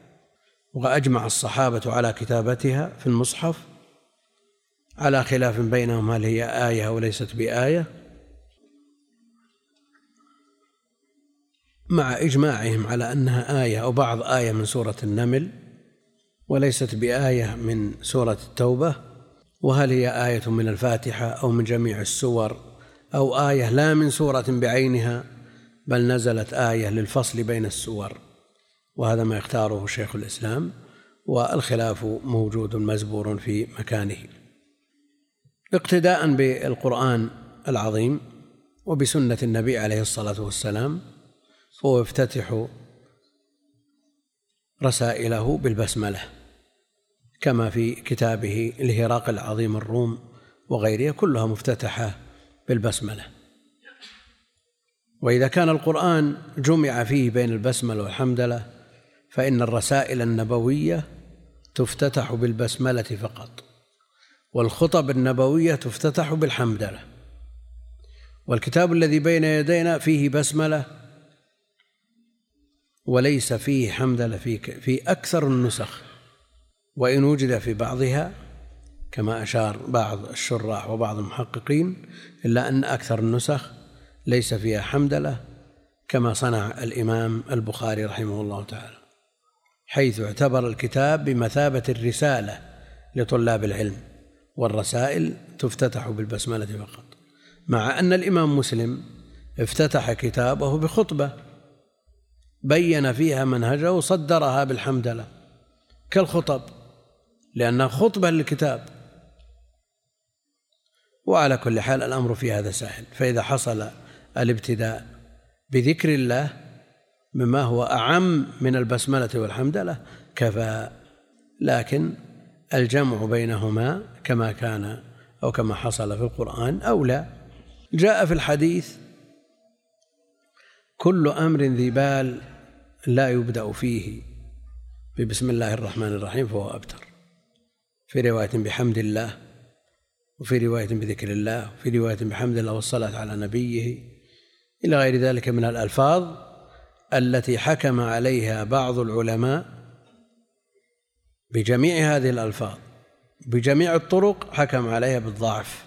وأجمع الصحابة على كتابتها في المصحف على خلاف بينهم هل هي آية أو ليست بآية مع إجماعهم على أنها آية أو بعض آية من سورة النمل وليست بآية من سورة التوبة وهل هي آية من الفاتحة أو من جميع السور أو آية لا من سورة بعينها بل نزلت آية للفصل بين السور. وهذا ما يختاره شيخ الإسلام والخلاف موجود مزبور في مكانه. اقتداء بالقرآن العظيم وبسنة النبي عليه الصلاة والسلام فهو يفتتح رسائله بالبسملة كما في كتابه الهراق العظيم الروم وغيرها كلها مفتتحة بالبسملة. وإذا كان القرآن جمع فيه بين البسملة والحمدلة فإن الرسائل النبوية تفتتح بالبسملة فقط والخطب النبوية تفتتح بالحمدلة. والكتاب الذي بين يدينا فيه بسملة وليس فيه حمدلة في في أكثر النسخ وإن وجد في بعضها كما أشار بعض الشراح وبعض المحققين إلا أن أكثر النسخ ليس فيها حمدلة كما صنع الإمام البخاري رحمه الله تعالى. حيث اعتبر الكتاب بمثابة الرسالة لطلاب العلم والرسائل تفتتح بالبسملة فقط مع أن الإمام مسلم افتتح كتابه بخطبة بين فيها منهجه وصدرها بالحمدلة كالخطب لأنها خطبة للكتاب. وعلى كل حال الأمر في هذا سهل فإذا حصل الابتداء بذكر الله مما هو أعم من البسملة والحمدلة كفى. لكن الجمع بينهما كما كان أو كما حصل في القرآن أولى جاء في الحديث كل أمر ذي بال لا يبدأ فيه ببسم الله الرحمن الرحيم فهو أبتر. في رواية بحمد الله وفي رواية بذكر الله وفي رواية بحمد الله والصلاة على نبيه إلى غير ذلك من الألفاظ. التي حكم عليها بعض العلماء بجميع هذه الألفاظ بجميع الطرق حكم عليها بالضعف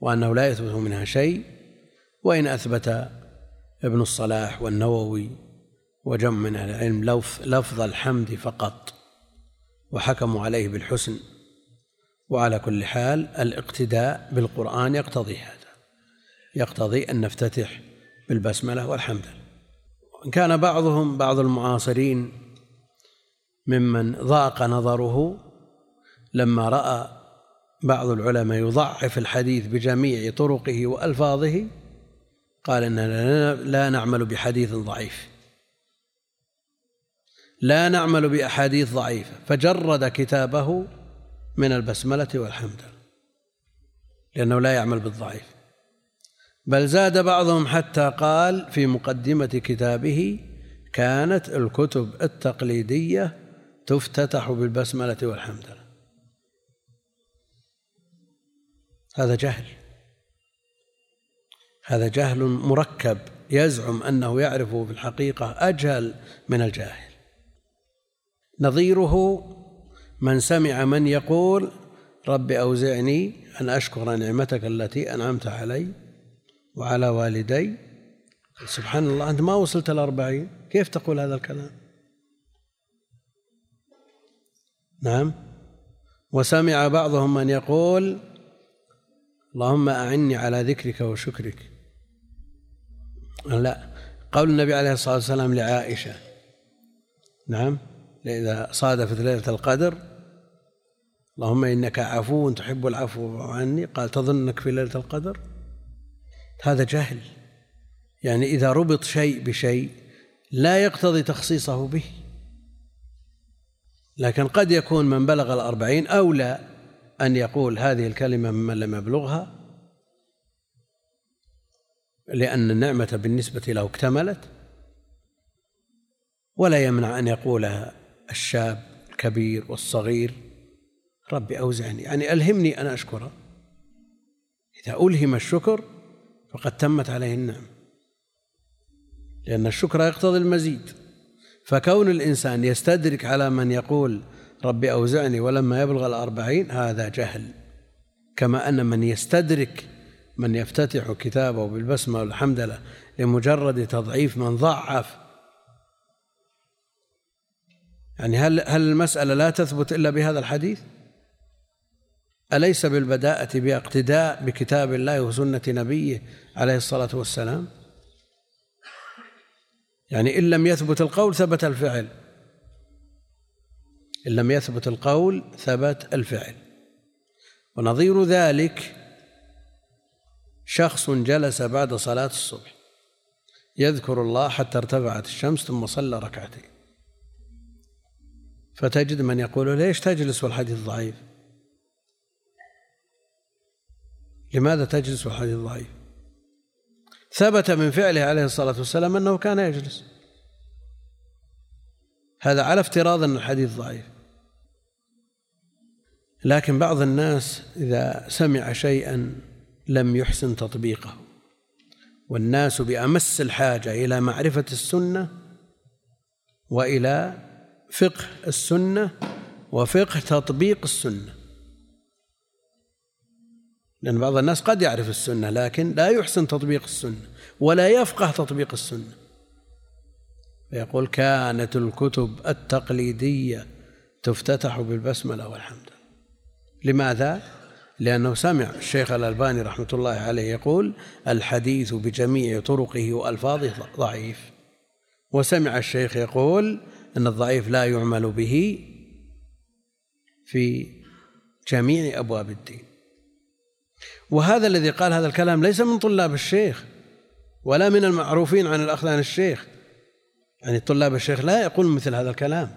وأنه لا يثبت منها شيء وإن أثبت ابن الصلاح والنووي وجمع من أهل العلم لفظ الحمد فقط وحكموا عليه بالحسن وعلى كل حال الاقتداء بالقرآن يقتضي هذا يقتضي أن نفتتح بالبسملة والحمد وإن كان بعضهم بعض المعاصرين ممن ضاق نظره لما رأى بعض العلماء يضعف الحديث بجميع طرقه وألفاظه قال اننا لا نعمل بحديث ضعيف. لا نعمل بأحاديث ضعيفة. فجرد كتابه من البسملة والحمد لأنه لا يعمل بالضعيف. بل زاد بعضهم حتى قال في مقدمة كتابه كانت الكتب التقليدية تفتتح بالبسملة والحمد. هذا جهل. هذا جهل مركب يزعم أنه يعرفه في الحقيقة أجهل من الجاهل. نظيره من سمع من يقول رب أوزعني أن أشكر نعمتك التي أنعمت علي وعلى والدي. سبحان الله أنت ما وصلت الاربعين كيف تقول هذا الكلام؟ نعم. وسمع بعضهم من يقول اللهم أعني على ذكرك وشكرك. لا. قول النبي عليه الصلاة والسلام لعائشة. نعم. إذا صادفت ليلة القدر اللهم إنك عفو تحب العفو عني. قال تظنك في ليلة القدر؟ هذا جهل. يعني إذا ربط شيء بشيء لا يقتضي تخصيصه به. لكن قد يكون من بلغ الأربعين أولى أن يقول هذه الكلمة ممن لم يبلغها لأن النعمة بالنسبة له اكتملت. ولا يمنع أن يقولها الشاب الكبير والصغير ربي أوزعني. يعني ألهمني أن أشكره. إذا ألهم الشكر فقد تمت عليه النعمة لأن الشكر يقتضي المزيد. فكون الإنسان يستدرك على من يقول ربي أوزعني ولما يبلغ الأربعين هذا جهل. كما أن من يستدرك من يفتتح كتابه بالبسمة والحمدلة لمجرد تضعيف من ضعف. يعني هل هل المسألة لا تثبت إلا بهذا الحديث؟ أليس بالبداءة باقتداء بكتاب الله وسنة نبيه عليه الصلاة والسلام؟ يعني إن لم يثبت القول ثبت الفعل. إن لم يثبت القول ثبت الفعل. ونظير ذلك شخص جلس بعد صلاة الصبح يذكر الله حتى ارتفعت الشمس ثم صلى ركعتين. فتجد من يقول ليش تجلس والحديث ضعيف؟ لماذا تجلس والحديث ضعيف ثبت من فعله عليه الصلاة والسلام أنه كان يجلس. هذا على افتراض أن الحديث ضعيف. لكن بعض الناس إذا سمع شيئا لم يحسن تطبيقه. والناس بأمس الحاجة إلى معرفة السنة وإلى فقه السنة وفقه تطبيق السنة. لأن بعض الناس قد يعرف السنة لكن لا يحسن تطبيق السنة ولا يفقه تطبيق السنة. فيقول كانت الكتب التقليدية تفتتح بالبسملة والحمد. لماذا؟ لأنه سمع الشيخ الألباني رحمة الله عليه يقول الحديث بجميع طرقه وألفاظه ضعيف. وسمع الشيخ يقول أن الضعيف لا يعمل به في جميع أبواب الدين. وهذا الذي قال هذا الكلام ليس من طلاب الشيخ ولا من المعروفين عن الأخذ عن الشيخ. يعني طلاب الشيخ لا يقول مثل هذا الكلام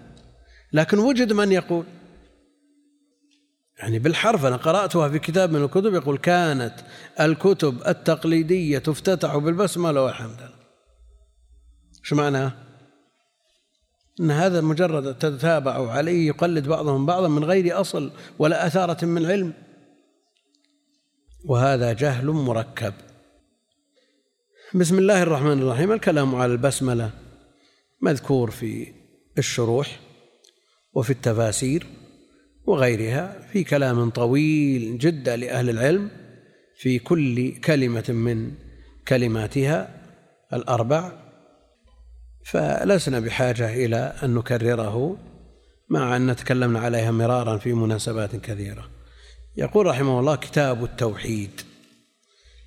لكن وجد من يقول. يعني بالحرف أنا قرأتها في كتاب من الكتب يقول كانت الكتب التقليدية تفتتح بالبسملة والحمد لله. شو معناه؟ أن هذا مجرد تتابع عليه يقلد بعضهم بعضا من غير أصل ولا أثارة من علم. وهذا جهل مركب. بسم الله الرحمن الرحيم. الكلام على البسملة مذكور في الشروح وفي التفاسير وغيرها في كلام طويل جدا لأهل العلم في كل كلمة من كلماتها الأربع. فلسنا بحاجة إلى أن نكرره مع أن تكلمنا عليها مرارا في مناسبات كثيرة. يقول رحمه الله كتاب التوحيد.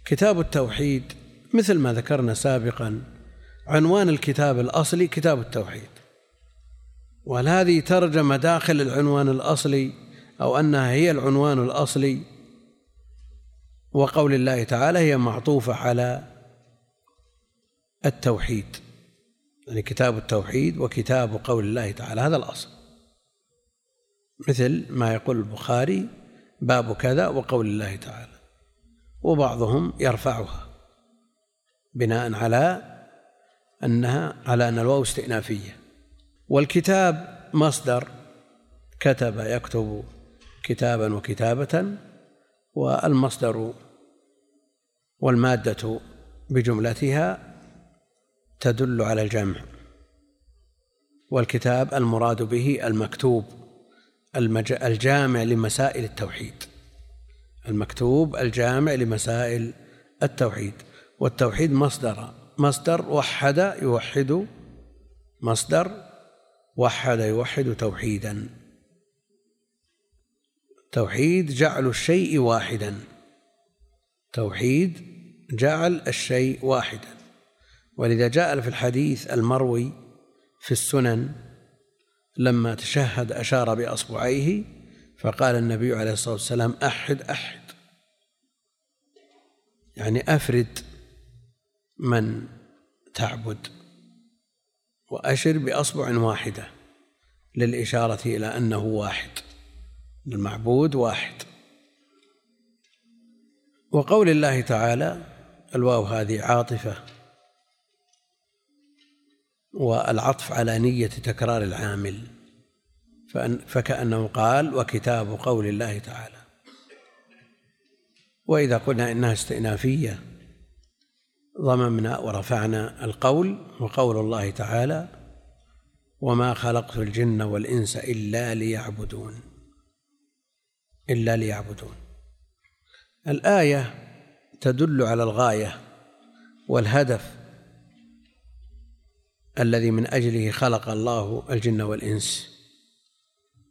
كتاب التوحيد مثل ما ذكرنا سابقا عنوان الكتاب الأصلي كتاب التوحيد. وهذه ترجمة داخل العنوان الأصلي أو أنها هي العنوان الأصلي وقول الله تعالى هي معطوفة على التوحيد. يعني كتاب التوحيد وكتاب قول الله تعالى هذا الأصل. مثل ما يقول البخاري باب كذا وقول الله تعالى. وبعضهم يرفعها بناء على أنها على أن الواو استئنافية. والكتاب مصدر كتب يكتب كتابا وكتابة والمصدر والمادة بجملتها تدل على الجمع. والكتاب المراد به المكتوب. الجامع لمسائل التوحيد. المكتوب الجامع لمسائل التوحيد. والتوحيد مصدر مصدر وحد يوحد مصدر وحد يوحد توحيدا. توحيد جعل الشيء واحدا. توحيد جعل الشيء واحدا. ولذا جاء في الحديث المروي في السنن لما تشهد أشار بأصبعيه فقال النبي عليه الصلاة والسلام أحد أحد. يعني أفرد من تعبد وأشر بأصبع واحدة للإشارة إلى أنه واحد المعبود واحد. وقول الله تعالى الواو هذه عاطفة. والعطف على نية تكرار العامل. فكأنه قال وكتاب قول الله تعالى. وإذا قلنا إنها استئنافية ضممنا ورفعنا القول وقول الله تعالى وما خلقت الجن والإنس إلا ليعبدون. إلا ليعبدون. الآية تدل على الغاية والهدف الذي من أجله خلق الله الجن والإنس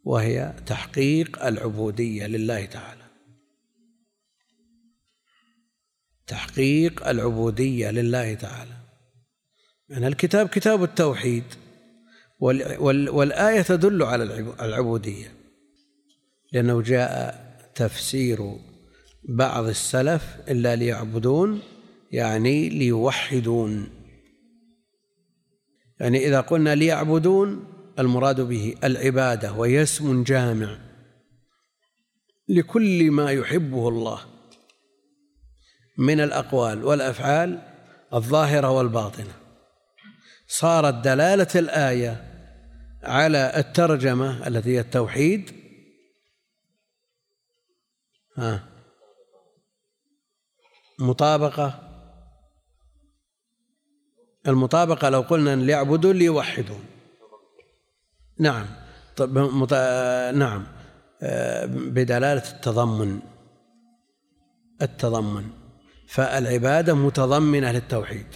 وهي تحقيق العبودية لله تعالى. تحقيق العبودية لله تعالى. يعني الكتاب كتاب التوحيد والآية تدل على العبودية. لأنه جاء تفسير بعض السلف إلا ليعبدون يعني ليوحدون. يعني إذا قلنا ليعبدون المراد به العبادة وهي اسم جامع. لكل ما يحبه الله من الأقوال والأفعال الظاهرة والباطنة. صارت دلالة الآية على الترجمة التي هي التوحيد. ها؟ مطابقة. المطابقة لو قلنا ليعبدون ليوحدون نعم. طب مط... نعم. آه، بدلالة التضمن. التضمن. فالعبادة متضمنة للتوحيد.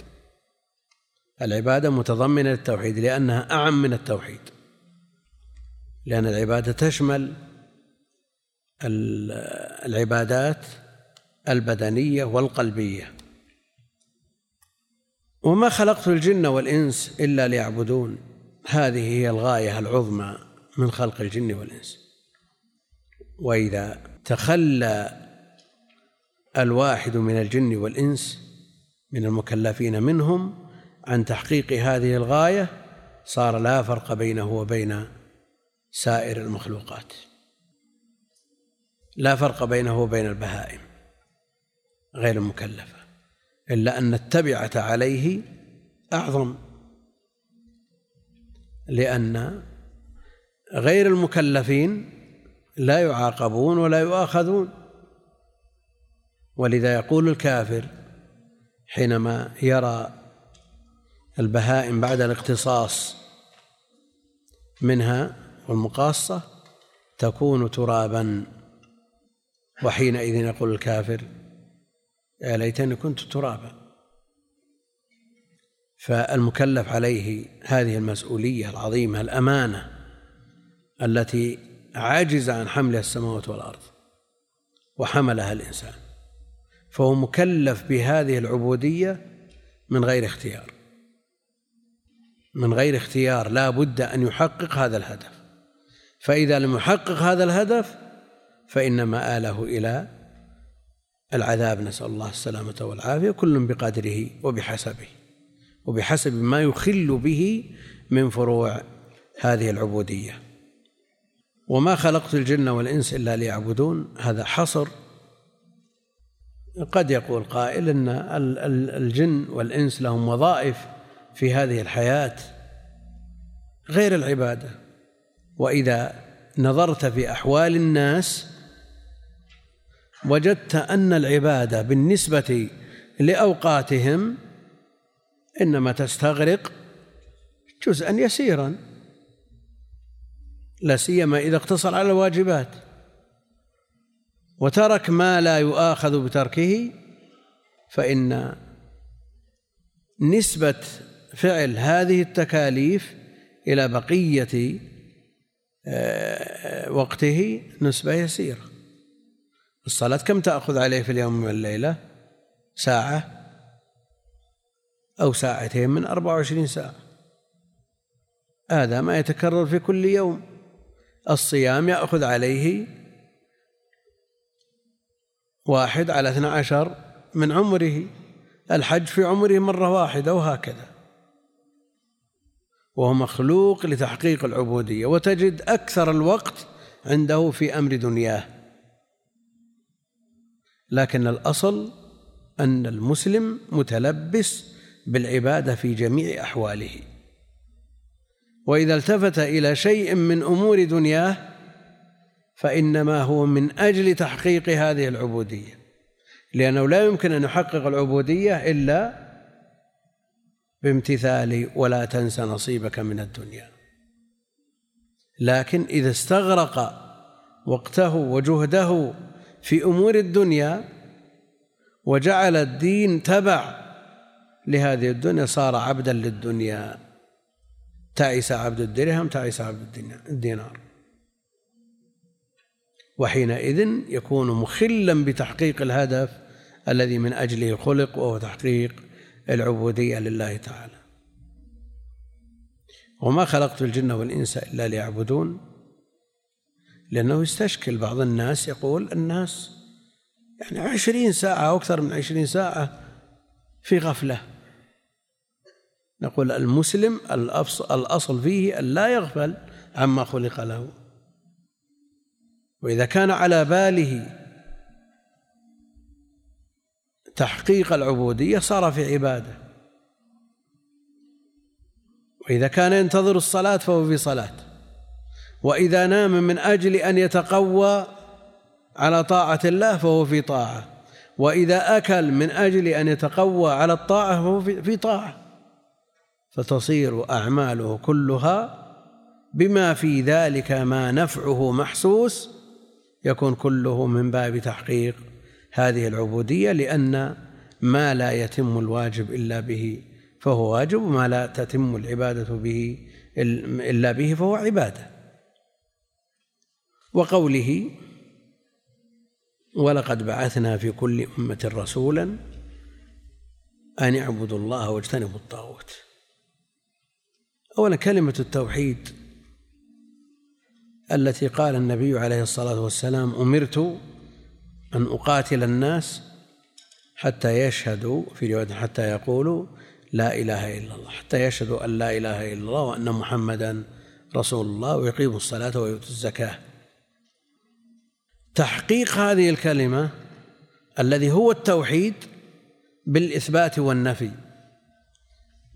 العبادة متضمنة للتوحيد لأنها أعم من التوحيد. لأن العبادة تشمل العبادات البدنية والقلبية. وما خلقت الجن والإنس إلا ليعبدون. هذه هي الغاية العظمى من خلق الجن والإنس. وإذا تخلى الواحد من الجن والإنس من المكلفين منهم عن تحقيق هذه الغاية صار لا فرق بينه وبين سائر المخلوقات. لا فرق بينه وبين البهائم غير المكلفة إلا أن التبعة عليه أعظم. لأن غير المكلفين لا يعاقبون ولا يؤاخذون. ولذا يقول الكافر حينما يرى البهائم بعد الاقتصاص منها والمقاصة تكون ترابا. وحينئذ يقول الكافر يا ليتني كنت ترابا. فالمكلف عليه هذه المسؤولية العظيمة الأمانة التي عجز عن حملها السماوات والأرض وحملها الإنسان. فهو مكلف بهذه العبودية من غير اختيار. من غير اختيار لا بد أن يحقق هذا الهدف. فإذا لم يحقق هذا الهدف فإن مآله إلى العذاب نسأل الله السلامة والعافية كل بقدره وبحسبه وبحسب ما يخل به من فروع هذه العبودية. وما خلقت الجن والإنس إلا ليعبدون هذا حصر. قد يقول قائل إن الجن والإنس لهم وظائف في هذه الحياة غير العبادة. وإذا نظرت في أحوال الناس وجدت أن العباده بالنسبة لأوقاتهم إنما تستغرق جزءا يسيرا لا سيما إذا اقتصر على الواجبات. وترك ما لا يؤاخذ بتركه فإن نسبة فعل هذه التكاليف إلى بقية آه، وقته نسبة يسيرة. الصلاة كم تأخذ عليه في اليوم والليلة؟ ساعة أو ساعتين من أربعة وعشرين ساعة. هذا ما يتكرر في كل يوم. الصيام يأخذ عليه واحد على اثنى عشر من عمره. الحج في عمره مرة واحدة وهكذا. وهو مخلوق لتحقيق العبودية وتجد أكثر الوقت عنده في أمر دنياه. لكن الأصل أن المسلم متلبس بالعبادة في جميع أحواله. وإذا التفت إلى شيء من أمور دنياه فإنما هو من أجل تحقيق هذه العبودية. لأنه لا يمكن أن يحقق العبودية إلا بامتثال ولا تنس نصيبك من الدنيا. لكن إذا استغرق وقته وجهده في أمور الدنيا وجعل الدين تبع لهذه الدنيا صار عبدا للدنيا. تعس عبد الدرهم تعس عبد الدينار. وحينئذ يكون مخلا بتحقيق الهدف الذي من أجله خلق وهو تحقيق العبودية لله تعالى. وما خلقت الجن والإنس إلا ليعبدون. لأنه يستشكل بعض الناس يقول الناس يعني عشرين ساعة أو أكثر من عشرين ساعة في غفلة. نقول المسلم الأصل فيه أن لا يغفل عما خلق له. وإذا كان على باله تحقيق العبودية صار في عبادة. وإذا كان ينتظر الصلاة فهو في صلاة. وإذا نام من أجل أن يتقوى على طاعة الله فهو في طاعة. وإذا أكل من أجل أن يتقوى على الطاعة فهو في طاعة. فتصير أعماله كلها بما في ذلك ما نفعه محسوس يكون كله من باب تحقيق هذه العبودية لأن ما لا يتم الواجب إلا به فهو واجب وما لا تتم العبادة به إلا به فهو عبادة. وقوله ولقد بعثنا في كل أمة رسولا أن اعبدوا الله واجتنبوا الطاغوت. أولا كلمة التوحيد التي قال النبي عليه الصلاة والسلام أمرت أن أقاتل الناس حتى يشهدوا في رواية حتى يقولوا لا إله إلا الله حتى يشهدوا أن لا إله إلا الله وأن محمدا رسول الله ويقيموا الصلاة ويؤتوا الزكاة. تحقيق هذه الكلمة الذي هو التوحيد بالإثبات والنفي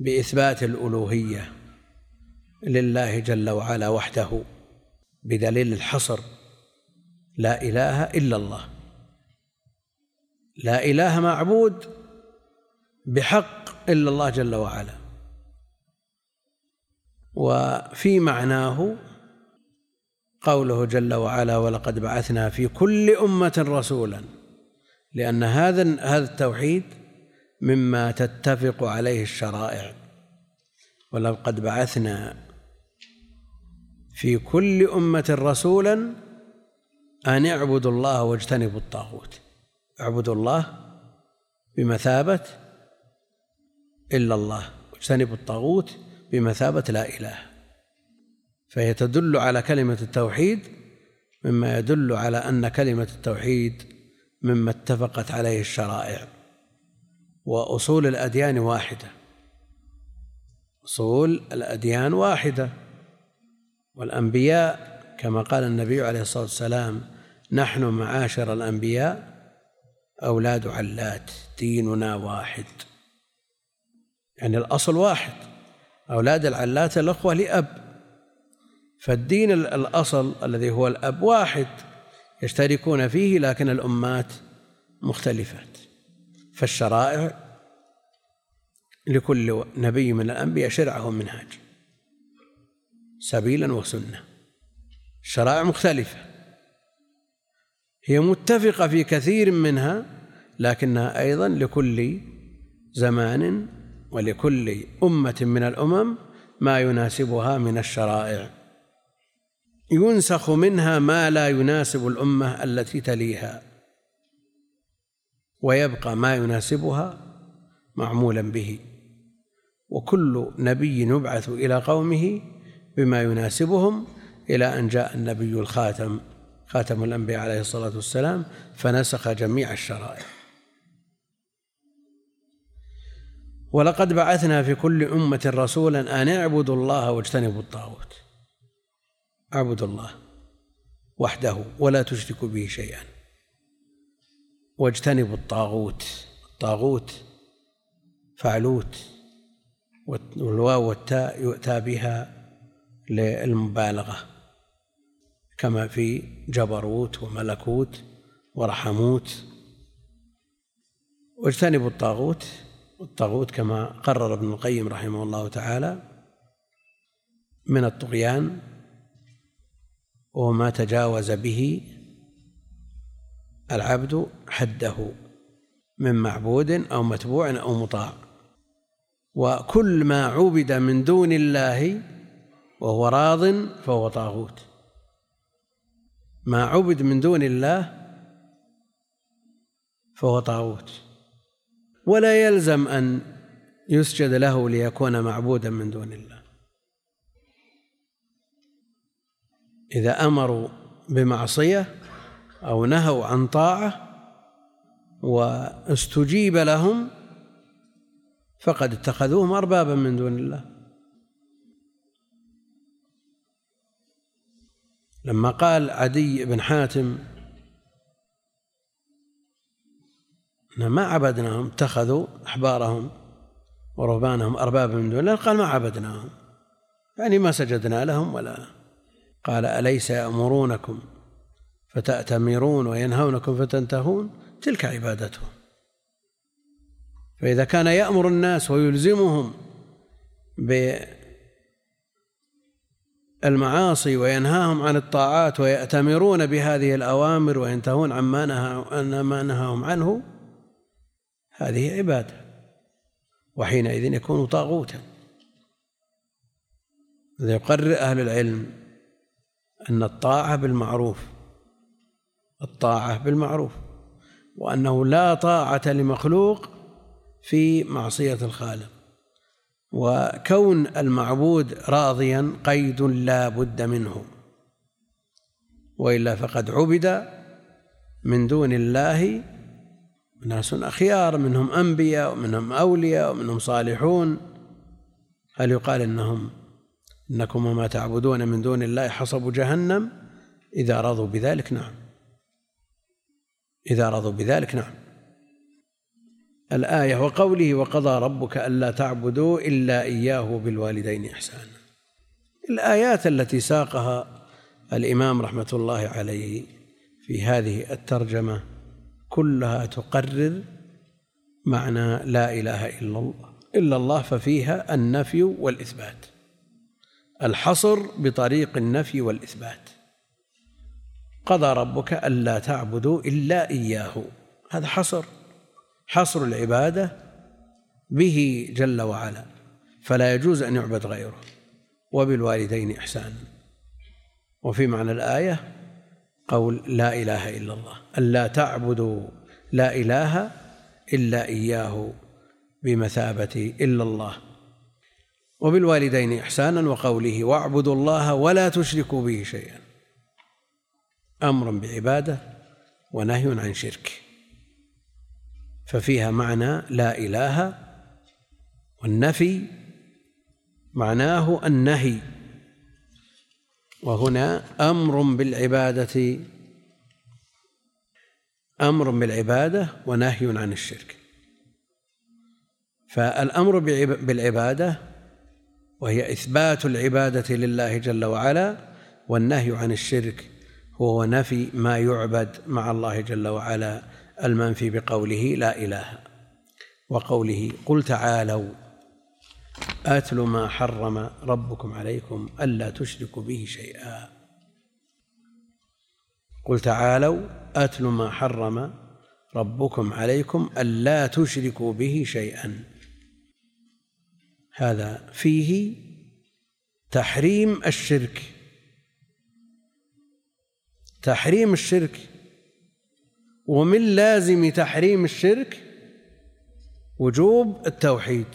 بإثبات الألوهية لله جل وعلا وحده بدليل الحصر لا إله إلا الله. لا إله معبود بحق إلا الله جل وعلا. وفي معناه قوله جل وعلا ولقد بعثنا في كل أمة رسولا. لأن هذا هذا التوحيد مما تتفق عليه الشرائع. ولقد بعثنا في كل أمة رسولا أن اعبدوا الله واجتنبوا الطاغوت. اعبدوا الله بمثابة إلا الله واجتنبوا الطاغوت بمثابة لا إله. فهي تدل على كلمة التوحيد مما يدل على أن كلمة التوحيد مما اتفقت عليه الشرائع. وأصول الأديان واحدة. أصول الأديان واحدة. والأنبياء كما قال النبي عليه الصلاة والسلام نحن معاشر الأنبياء أولاد علات ديننا واحد. يعني الأصل واحد. أولاد العلات الأخوة لأب. فالدين الأصل الذي هو الأب واحد يشتركون فيه لكن الأمات مختلفات. فالشرائع لكل نبي من الأنبياء شرعه ومنهاج. سبيلا وسنة. الشرائع مختلفة. هي متفقة في كثير منها لكنها أيضا لكل زمان ولكل أمة من الأمم ما يناسبها من الشرائع. ينسخ منها ما لا يناسب الأمة التي تليها. ويبقى ما يناسبها معمولا به. وكل نبي يبعث إلى قومه بما يناسبهم إلى أن جاء النبي الخاتم خاتم الأنبياء عليه الصلاة والسلام فنسخ جميع الشرائع. ولقد بعثنا في كل أمة رسولا أن اعبدوا الله واجتنبوا الطاغوت. اعبدوا الله وحده ولا تشركوا به شيئا. واجتنبوا الطاغوت الطاغوت فعلوت والواو والتاء يؤتى بها للمبالغة كما في جبروت وملكوت ورحموت. واجتنبوا الطاغوت والطاغوت كما قرر ابن القيم رحمه الله تعالى من الطغيان وما تجاوز به العبد حده من معبود أو متبوع أو مطاع. وكل ما عبد من دون الله وهو راض فهو طاغوت. ما عبد من دون الله فهو طاغوت. ولا يلزم أن يسجد له ليكون معبودا من دون الله. إذا أمروا بمعصية أو نهوا عن طاعة واستجيب لهم فقد اتخذوهم اربابا من دون الله. لما قال عدي بن حاتم ما عبدناهم اتخذوا أحبارهم ورهبانهم اربابا من دون الله. قال ما عبدناهم. يعني ما سجدنا لهم ولا قال أليس يأمرونكم فتأتمرون وينهونكم فتنتهون؟ تلك عبادتهم. فإذا كان يأمر الناس ويلزمهم بالمعاصي وينهاهم عن الطاعات ويأتمرون بهذه الأوامر وينتهون عما نهى ما نهاهم عنه هذه عبادة. وحينئذ يكون طاغوتا. يقرر أهل العلم أن الطاعة بالمعروف الطاعة بالمعروف وأنه لا طاعة لمخلوق في معصية الخالق. وكون المعبود راضيا قيد لا بد منه وإلا فقد عبد من دون الله. ناس أخيار منهم أنبياء ومنهم أولياء ومنهم صالحون. هل يقال إنهم إنكم وما تعبدون من دون الله حصب جهنم. إذا رضوا بذلك نعم. إذا رضوا بذلك نعم. الآية وقوله وقضى ربك ألا تعبدوا إلا إياه بالوالدين إحسانا. الآيات التي ساقها الإمام رحمة الله عليه في هذه الترجمة كلها تقرر معنى لا إله إلا الله إلا الله ففيها النفي والإثبات. الحصر بطريق النفي والإثبات. قضى ربك ألا تعبدوا إلا إياه. هذا حصر. حصر العبادة به جل وعلا. فلا يجوز أن يعبد غيره. وبالوالدين إحسانا وفي معنى الآية قول لا إله إلا الله. ألا تعبدوا لا إله إلا إياه بمثابة إلا الله. وبالوالدين إحسانا وقوله واعبدوا الله ولا تشركوا به شيئا. أمر بعبادة ونهي عن شرك. ففيها معنى لا إله والنفي معناه النهي. وهنا أمر بالعبادة أمر بالعبادة ونهي عن الشرك. فالأمر بالعبادة وهي إثبات العبادة لله جل وعلا والنهي عن الشرك هو نفي ما يعبد مع الله جل وعلا المنفي بقوله لا إله وقوله قل تعالوا آتل ما حرم ربكم عليكم ألا تشركوا به شيئا قل تعالوا أتل ما حرم ربكم عليكم ألا تشركوا به شيئا هذا فيه تحريم الشرك. تحريم الشرك. ومن لازم تحريم الشرك وجوب التوحيد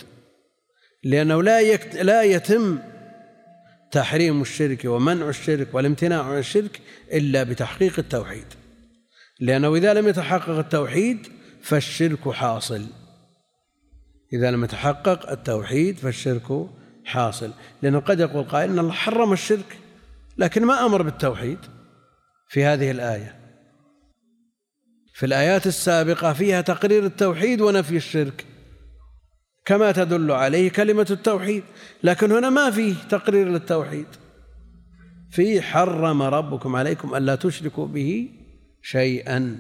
لأنه لا لا يتم تحريم الشرك ومنع الشرك والامتناع عن الشرك إلا بتحقيق التوحيد لأنه إذا لم يتحقق التوحيد فالشرك حاصل. إذا لم يتحقق التوحيد فالشرك حاصل. لأنه قد يقول قائل أن الله حرم الشرك لكن ما أمر بالتوحيد في هذه الآية. في الآيات السابقة فيها تقرير التوحيد ونفي الشرك كما تدل عليه كلمة التوحيد لكن هنا ما فيه تقرير للتوحيد. في حرم ربكم عليكم ألا تشركوا به شيئا.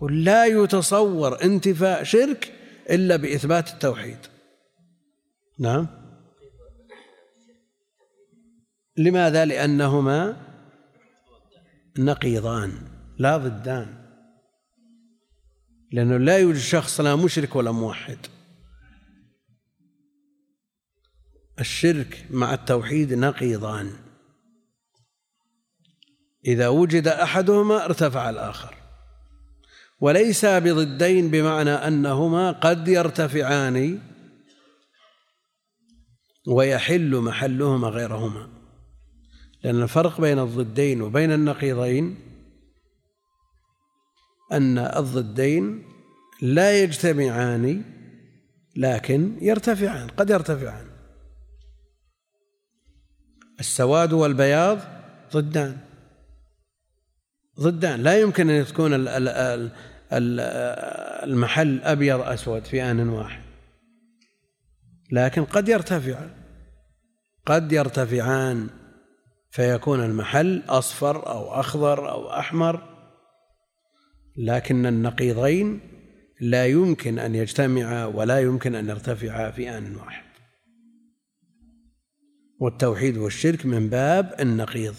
قل لا يتصور انتفاء شرك إلا بإثبات التوحيد. نعم. لماذا؟ لأنهما نقيضان لا ضدان. لأنه لا يوجد شخص لا مشرك ولا موحد. الشرك مع التوحيد نقيضان. إذا وجد أحدهما ارتفع الآخر. وليس بضدين بمعنى أنهما قد يرتفعان ويحل محلهما غيرهما. لأن الفرق بين الضدين وبين النقيضين أن الضدين لا يجتمعان لكن يرتفعان قد يرتفعان. السواد والبياض ضدان. ضدان. لا يمكن أن تكون المحل أبيض أسود في آن واحد. لكن قد يرتفع قد يرتفعان فيكون المحل أصفر أو أخضر أو أحمر. لكن النقيضين لا يمكن أن يجتمعا ولا يمكن أن يرتفعا في آن واحد. والتوحيد والشرك من باب النقيض.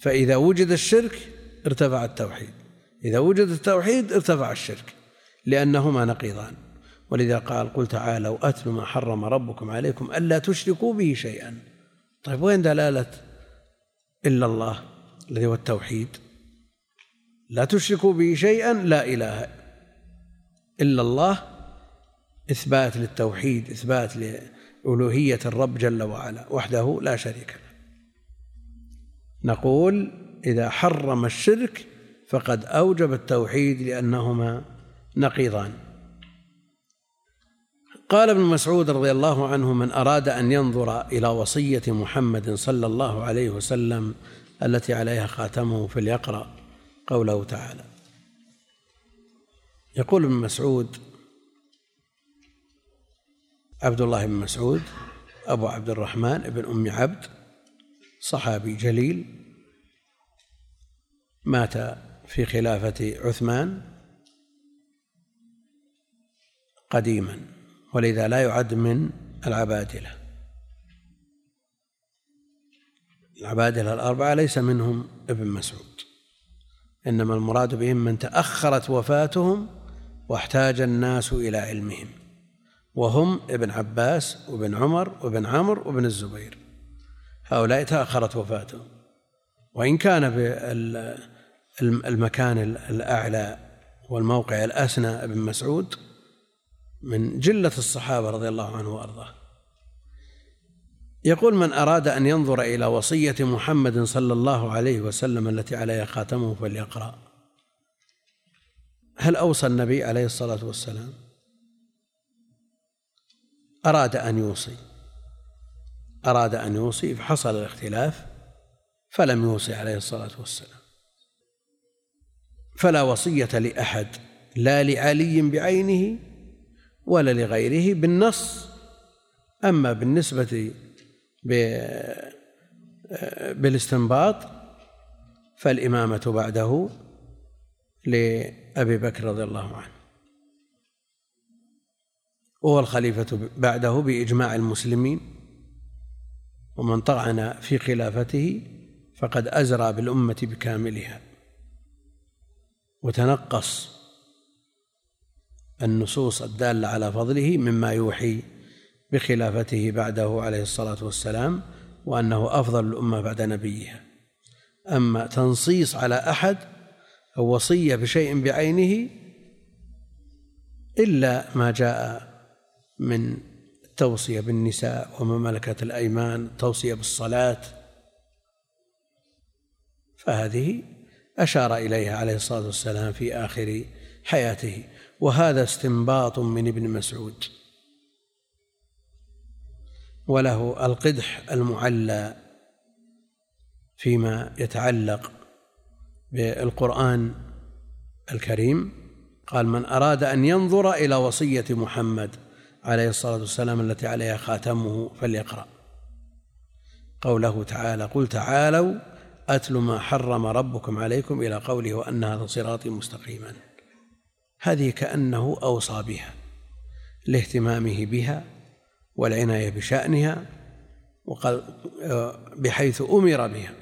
فإذا وجد الشرك ارتفع التوحيد. إذا وجد التوحيد ارتفع الشرك لأنهما نقيضان. ولذا قال قل تعالوا أتل ما حرم ربكم عليكم ألا تشركوا به شيئا. طيب وين دلالة إلا الله الذي هو التوحيد؟ لا تشركوا به شيئا لا إله إلا الله. إثبات للتوحيد إثبات ألوهية الرب جل وعلا وحده لا شريك له. نقول إذا حرم الشرك فقد أوجب التوحيد لأنهما نقيضان. قال ابن مسعود رضي الله عنه من أراد أن ينظر إلى وصية محمد صلى الله عليه وسلم التي عليها خاتمه فليقرأ قوله تعالى. يقول ابن مسعود عبد الله بن مسعود أبو عبد الرحمن بن أم عبد صحابي جليل مات في خلافة عثمان قديما ولذا لا يعد من العبادلة. العبادلة الأربعة ليس منهم ابن مسعود إنما المراد بهم من تأخرت وفاتهم واحتاج الناس إلى علمهم وهم ابن عباس وابن عمر وابن عمرو وابن الزبير. هؤلاء تأخرت وفاتهم وإن كان بالمكان الأعلى والموقع الأسنى ابن مسعود من جلة الصحابة رضي الله عنه وأرضاه. يقول من أراد أن ينظر إلى وصية محمد صلى الله عليه وسلم التي عليها خاتمه فليقرأ. هل أوصى النبي عليه الصلاة والسلام؟ أراد أن يوصي. أراد أن يوصي فحصل الاختلاف فلم يوصي عليه الصلاة والسلام. فلا وصية لأحد لا لعلي بعينه ولا لغيره بالنص. أما بالنسبة بالاستنباط فالإمامة بعده لأبي بكر رضي الله عنه. وهو الخليفة بعده بإجماع المسلمين. ومن طعن في خلافته فقد أزرى بالأمة بكاملها. وتنقص النصوص الدالة على فضله مما يوحي بخلافته بعده عليه الصلاة والسلام وأنه أفضل الأمة بعد نبيها. أما تنصيص على أحد أو وصية بشيء بعينه إلا ما جاء من التوصية بالنساء وما ملكت الأيمان التوصية بالصلاة. فهذه أشار إليها عليه الصلاة والسلام في آخر حياته. وهذا استنباط من ابن مسعود. وله القدح المعلى فيما يتعلق بالقرآن الكريم. قال من أراد أن ينظر إلى وصية محمد عليه الصلاة والسلام التي عليها خاتمه فليقرأ. قوله تعالى قل تعالوا أتل ما حرم ربكم عليكم إلى قوله وأن هذا صراطي مستقيما هذه كأنه أوصى بها لاهتمامه بها والعناية بشأنها وقال بحيث أمر بها.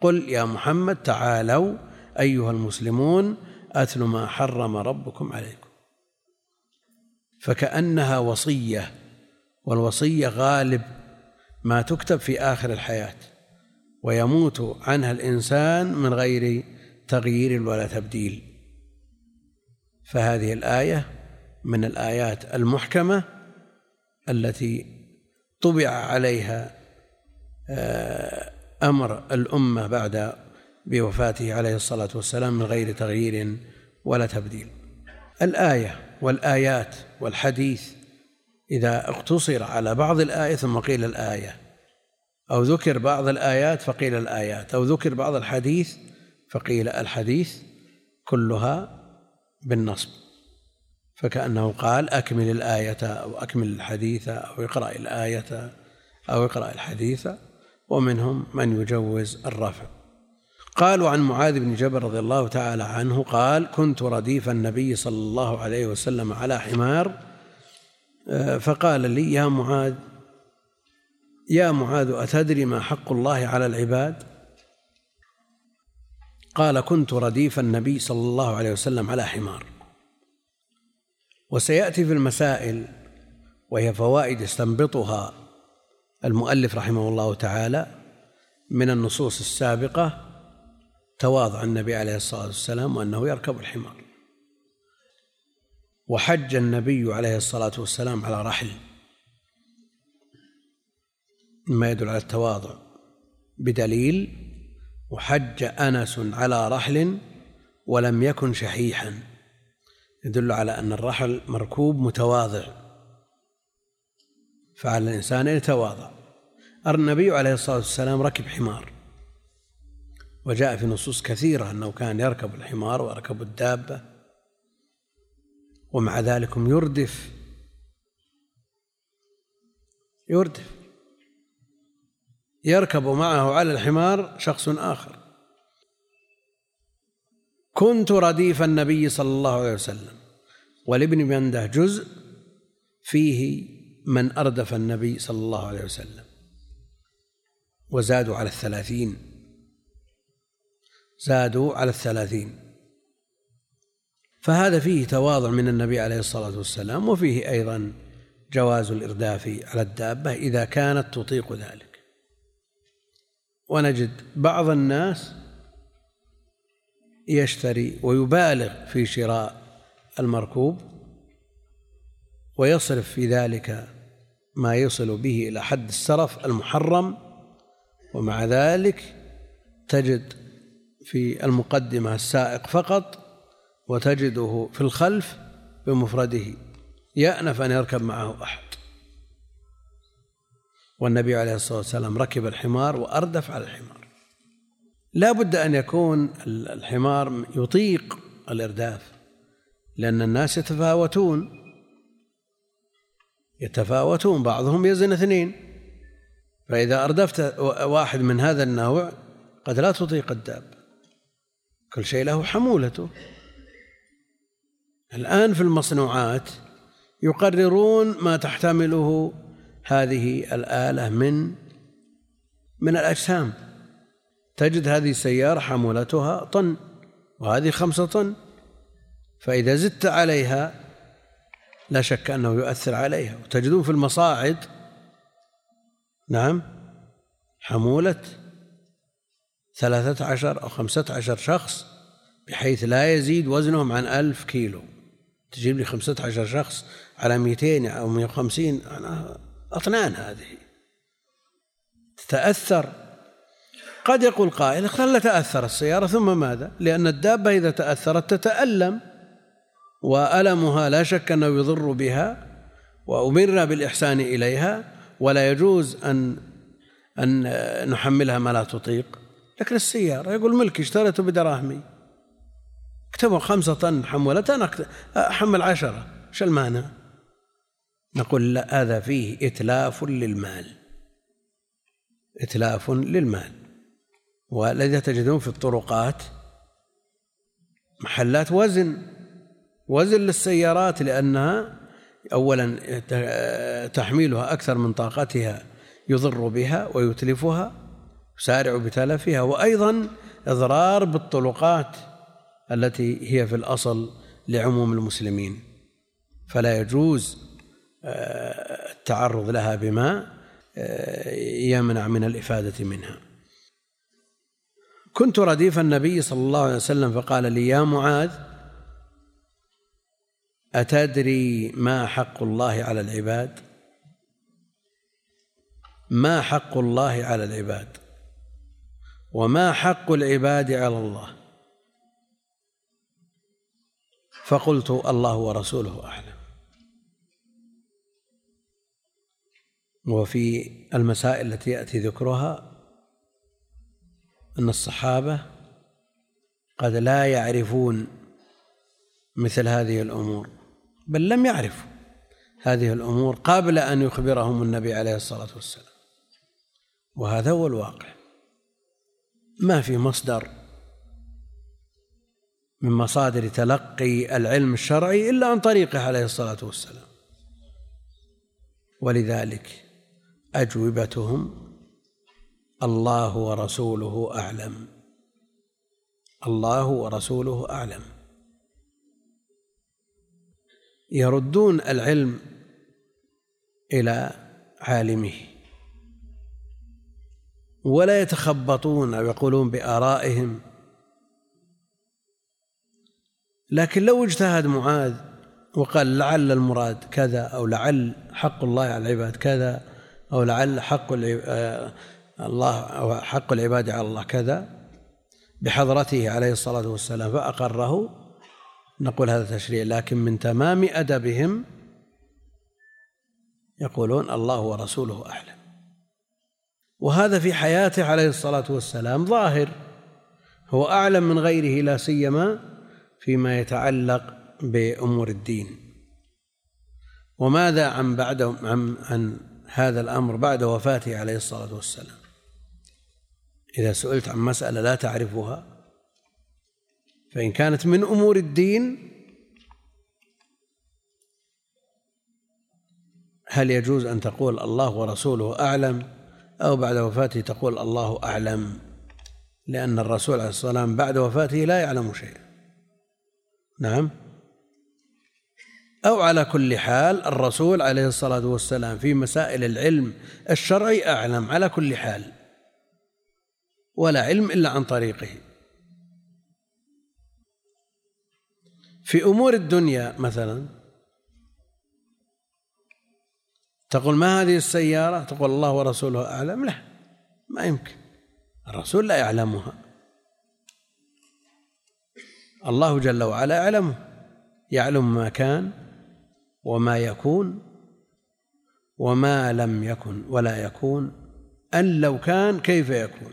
قل يا محمد تعالوا أيها المسلمون أتل ما حرم ربكم عليكم فكأنها وصية والوصية غالب ما تكتب في آخر الحياة ويموت عنها الإنسان من غير تغيير ولا تبديل. فهذه الآية من الآيات المحكمة التي طبع عليها آه، أمر الأمة بعد بوفاته عليه الصلاة والسلام من غير تغيير ولا تبديل. الآية والآيات والحديث إذا اقتصر على بعض الآية ثم قيل الآية أو ذكر بعض الآيات فقيل الآيات أو ذكر بعض الحديث فقيل الحديث كلها بالنصب. فكأنه قال أكمل الآية أو أكمل الحديث أو اقرأ الآية أو اقرأ الحديث ومنهم من يجوز الرفع. قالوا عن معاذ بن جبل رضي الله تعالى عنه قال كنت رديف النبي صلى الله عليه وسلم على حمار فقال لي يا معاذ يا معاذ أتدري ما حق الله على العباد؟ قال كنت رديف النبي صلى الله عليه وسلم على حمار. وسيأتي في المسائل وهي فوائد يستنبطها المؤلف رحمه الله تعالى من النصوص السابقة تواضع النبي عليه الصلاة والسلام وأنه يركب الحمار. وحج النبي عليه الصلاة والسلام على رحل. مما يدل على التواضع بدليل وحج أنس على رحل ولم يكن شحيحا. يدل على أن الرحل مركوب متواضع. فعلى الإنسان أن يتواضع. النبي عليه الصلاة والسلام ركب حمار. وجاء في نصوص كثيرة أنه كان يركب الحمار ويركب الدابة ومع ذلك يردف. يردف. يركب معه على الحمار شخص آخر. كنت رديف النبي صلى الله عليه وسلم ولابن منده جزء فيه من أردف النبي صلى الله عليه وسلم وزادوا على الثلاثين. زادوا على الثلاثين. فهذا فيه تواضع من النبي عليه الصلاة والسلام وفيه أيضا جواز الإرداف على الدابة إذا كانت تطيق ذلك. ونجد بعض الناس يشتري ويبالغ في شراء المركوب ويصرف في ذلك ما يصل به إلى حد السرف المحرم ومع ذلك تجد في المقدمة السائق فقط وتجده في الخلف بمفرده يأنف أن يركب معه أحد. والنبي عليه الصلاة والسلام ركب الحمار وأردف على الحمار. لا بد أن يكون الحمار يطيق الإرداف لأن الناس يتفاوتون. يتفاوتون بعضهم يزن اثنين. فإذا أردفت واحد من هذا النوع قد لا تطيق الداب كل شيء له حمولته. الآن في المصنوعات يقررون ما تحتمله هذه الآلة من من الأجسام. تجد هذه السيارة حمولتها طن وهذه خمسة طن. فإذا زدت عليها لا شك أنه يؤثر عليها. وتجدون في المصاعد نعم حمولة ثلاثة عشر أو خمسة عشر شخص بحيث لا يزيد وزنهم عن ألف كيلو. تجيب لي خمسة عشر شخص على مئتين أو مئة وخمسين أطنان هذه. تتأثر. قد يقول قائل خل تأثر السيارة ثم ماذا؟ لأن الدابة إذا تأثرت تتألم وألمها لا شك أنه يضر بها وأمرنا بالإحسان إليها ولا يجوز أن أن نحملها ما لا تطيق. لكن السيارة يقول ملكي اشتريته بدراهمي. اكتبوا خمسة طن حمولة أنا أحمل عشرة. إيش المانع؟ نقول لا هذا فيه إتلاف للمال. إتلاف للمال. والذي تجدون في الطرقات محلات وزن. وزن للسيارات لأنها أولا تحميلها أكثر من طاقتها يضر بها ويتلفها. يسارع بتلفها وأيضا إضرار بالطرقات التي هي في الأصل لعموم المسلمين. فلا يجوز آه، التعرض لها بما آه، يمنع من الإفادة منها. كنت رديف النبي صلى الله عليه وسلم فقال لي يا معاذ أتدري ما حق الله على العباد؟ ما حق الله على العباد؟ وما حق العباد على الله. فقلت الله ورسوله أعلم. وفي المسائل التي يأتي ذكرها أن الصحابة قد لا يعرفون مثل هذه الأمور بل لم يعرفوا هذه الأمور قبل أن يخبرهم النبي عليه الصلاة والسلام. وهذا هو الواقع. ما في مصدر من مصادر تلقي العلم الشرعي إلا عن طريقه عليه الصلاة والسلام. ولذلك أجوبتهم الله ورسوله أعلم. الله ورسوله أعلم. يردون العلم إلى عالمه. ولا يتخبطون أو يقولون بآرائهم. لكن لو اجتهد معاذ وقال لعل المراد كذا أو لعل حق الله على العباد كذا أو لعل حق آه، الله أو حق العباد على الله كذا بحضرته عليه الصلاة والسلام فأقره نقول هذا تشريع. لكن من تمام أدبهم يقولون الله ورسوله أعلم. وهذا في حياته عليه الصلاة والسلام ظاهر. هو أعلم من غيره لا سيما فيما يتعلق بأمور الدين. وماذا عن بعد عن, عن هذا الأمر بعد وفاته عليه الصلاة والسلام؟ إذا سئلت عن مسألة لا تعرفها فإن كانت من أمور الدين هل يجوز أن تقول الله ورسوله أعلم؟ أو بعد وفاته تقول الله أعلم لأن الرسول عليه الصلاة والسلام بعد وفاته لا يعلم شيئا. نعم؟ أو على كل حال الرسول عليه الصلاة والسلام في مسائل العلم الشرعي أعلم على كل حال ولا علم إلا عن طريقه. في أمور الدنيا مثلا تقول ما هذه السيارة؟ تقول الله ورسوله أعلم. لا ما يمكن. الرسول لا يعلمها. الله جل وعلا يعلمه. يعلم ما كان وما يكون وما لم يكن ولا يكون. أن لو كان كيف يكون؟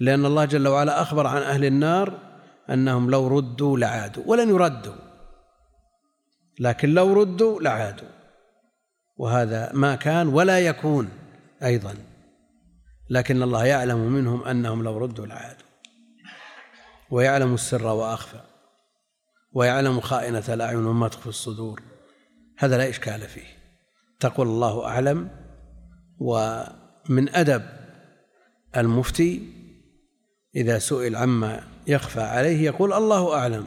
لأن الله جل وعلا أخبر عن أهل النار أنهم لو ردوا لعادوا. ولن يردوا. لكن لو ردوا لعادوا. وهذا ما كان ولا يكون أيضا. لكن الله يعلم منهم أنهم لو ردوا لعادوا. ويعلم السر وأخفى. ويعلم خائنة الأعين وما تخفي الصدور. هذا لا إشكال فيه. تقول الله أعلم. ومن أدب المفتي إذا سئل عما يخفى عليه يقول الله أعلم.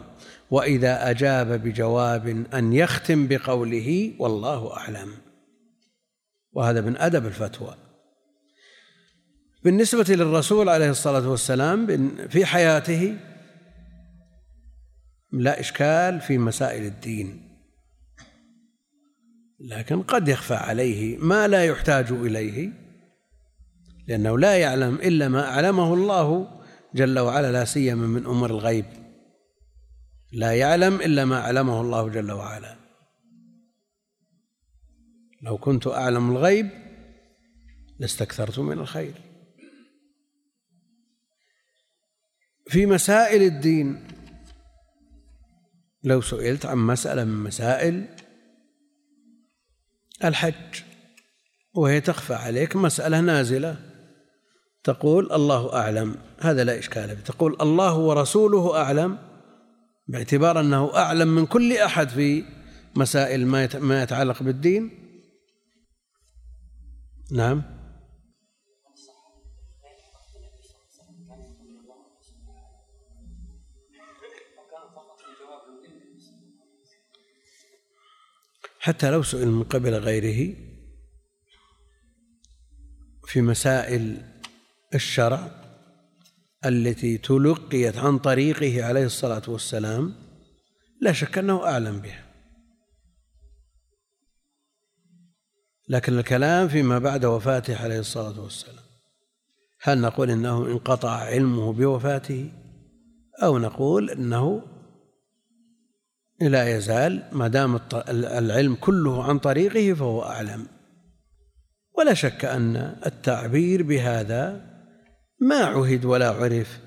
وإذا أجاب بجواب أن يختم بقوله والله أعلم. وهذا من أدب الفتوى. بالنسبة للرسول عليه الصلاة والسلام في حياته لا إشكال في مسائل الدين. لكن قد يخفى عليه ما لا يحتاج إليه لأنه لا يعلم إلا ما أعلمه الله جل وعلا لا سيما من أمور الغيب. لا يعلم إلا ما علمه الله جل وعلا. لو كنت أعلم الغيب لاستكثرت من الخير. في مسائل الدين لو سئلت عن مسألة من مسائل الحج وهي تخفى عليك مسألة نازلة تقول الله أعلم هذا لا إشكال فيه تقول الله ورسوله أعلم باعتبار أنه أعلم من كل أحد في مسائل ما يتعلق بالدين نعم. حتى لو سئل من قبل غيره في مسائل الشرع التي تلقيت عن طريقه عليه الصلاة والسلام لا شك أنه أعلم بها. لكن الكلام فيما بعد وفاته عليه الصلاة والسلام. هل نقول إنه انقطع علمه بوفاته؟ أو نقول إنه لا يزال ما دام العلم كله عن طريقه فهو أعلم. ولا شك أن التعبير بهذا ما عهد ولا عرف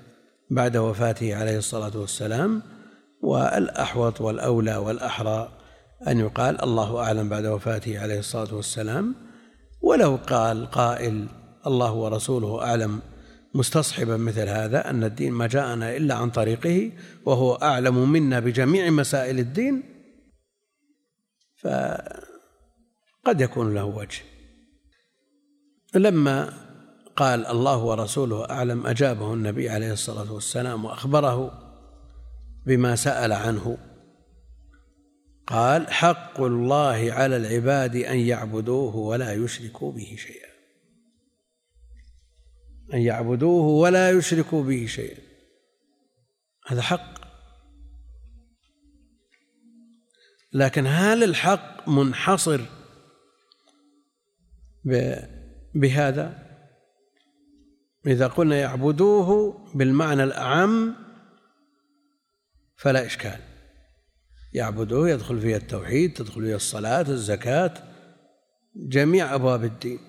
بعد وفاته عليه الصلاة والسلام والأحوط والأولى والأحرى أن يقال الله أعلم بعد وفاته عليه الصلاة والسلام ولو قال قائل الله ورسوله أعلم مستصحبا مثل هذا أن الدين ما جاءنا إلا عن طريقه وهو أعلم منا بجميع مسائل الدين فقد يكون له وجه. لما قال الله ورسوله أعلم أجابه النبي عليه الصلاة والسلام وأخبره بما سأل عنه. قال حق الله على العباد أن يعبدوه ولا يشركوا به شيئا. أن يعبدوه ولا يشركوا به شيئا. هذا حق. لكن هل الحق منحصر بهذا؟ إذا قلنا يعبدوه بالمعنى الأعم فلا إشكال. يعبدوه يدخل فيها التوحيد تدخل فيها الصلاة الزكاة جميع أبواب الدين.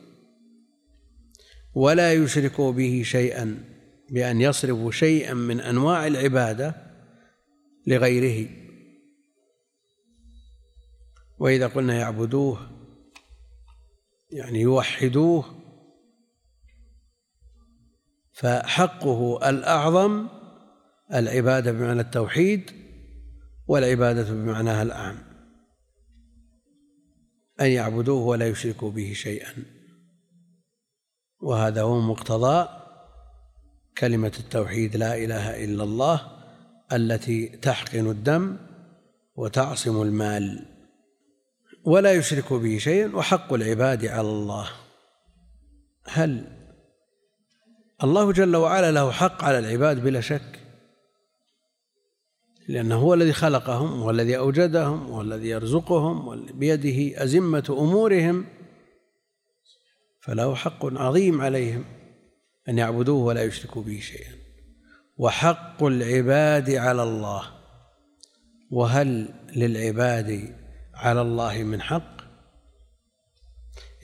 ولا يشركوا به شيئا بأن يصرفوا شيئا من أنواع العبادة لغيره. وإذا قلنا يعبدوه يعني يوحدوه فحقه الأعظم العبادة بمعنى التوحيد. والعبادة بمعناها الأعم أن يعبدوه ولا يشركوا به شيئا. وهذا هو مقتضى كلمة التوحيد لا إله إلا الله التي تحقن الدم وتعصم المال. ولا يشرك به شيئا وحق العباد على الله. هل الله جل وعلا له حق على العباد بلا شك؟ لأنه هو الذي خلقهم والذي أوجدهم والذي يرزقهم بيده أزمة أمورهم. فله حق عظيم عليهم أن يعبدوه ولا يشركوا به شيئا. وحق العباد على الله. وهل للعباد على الله من حق؟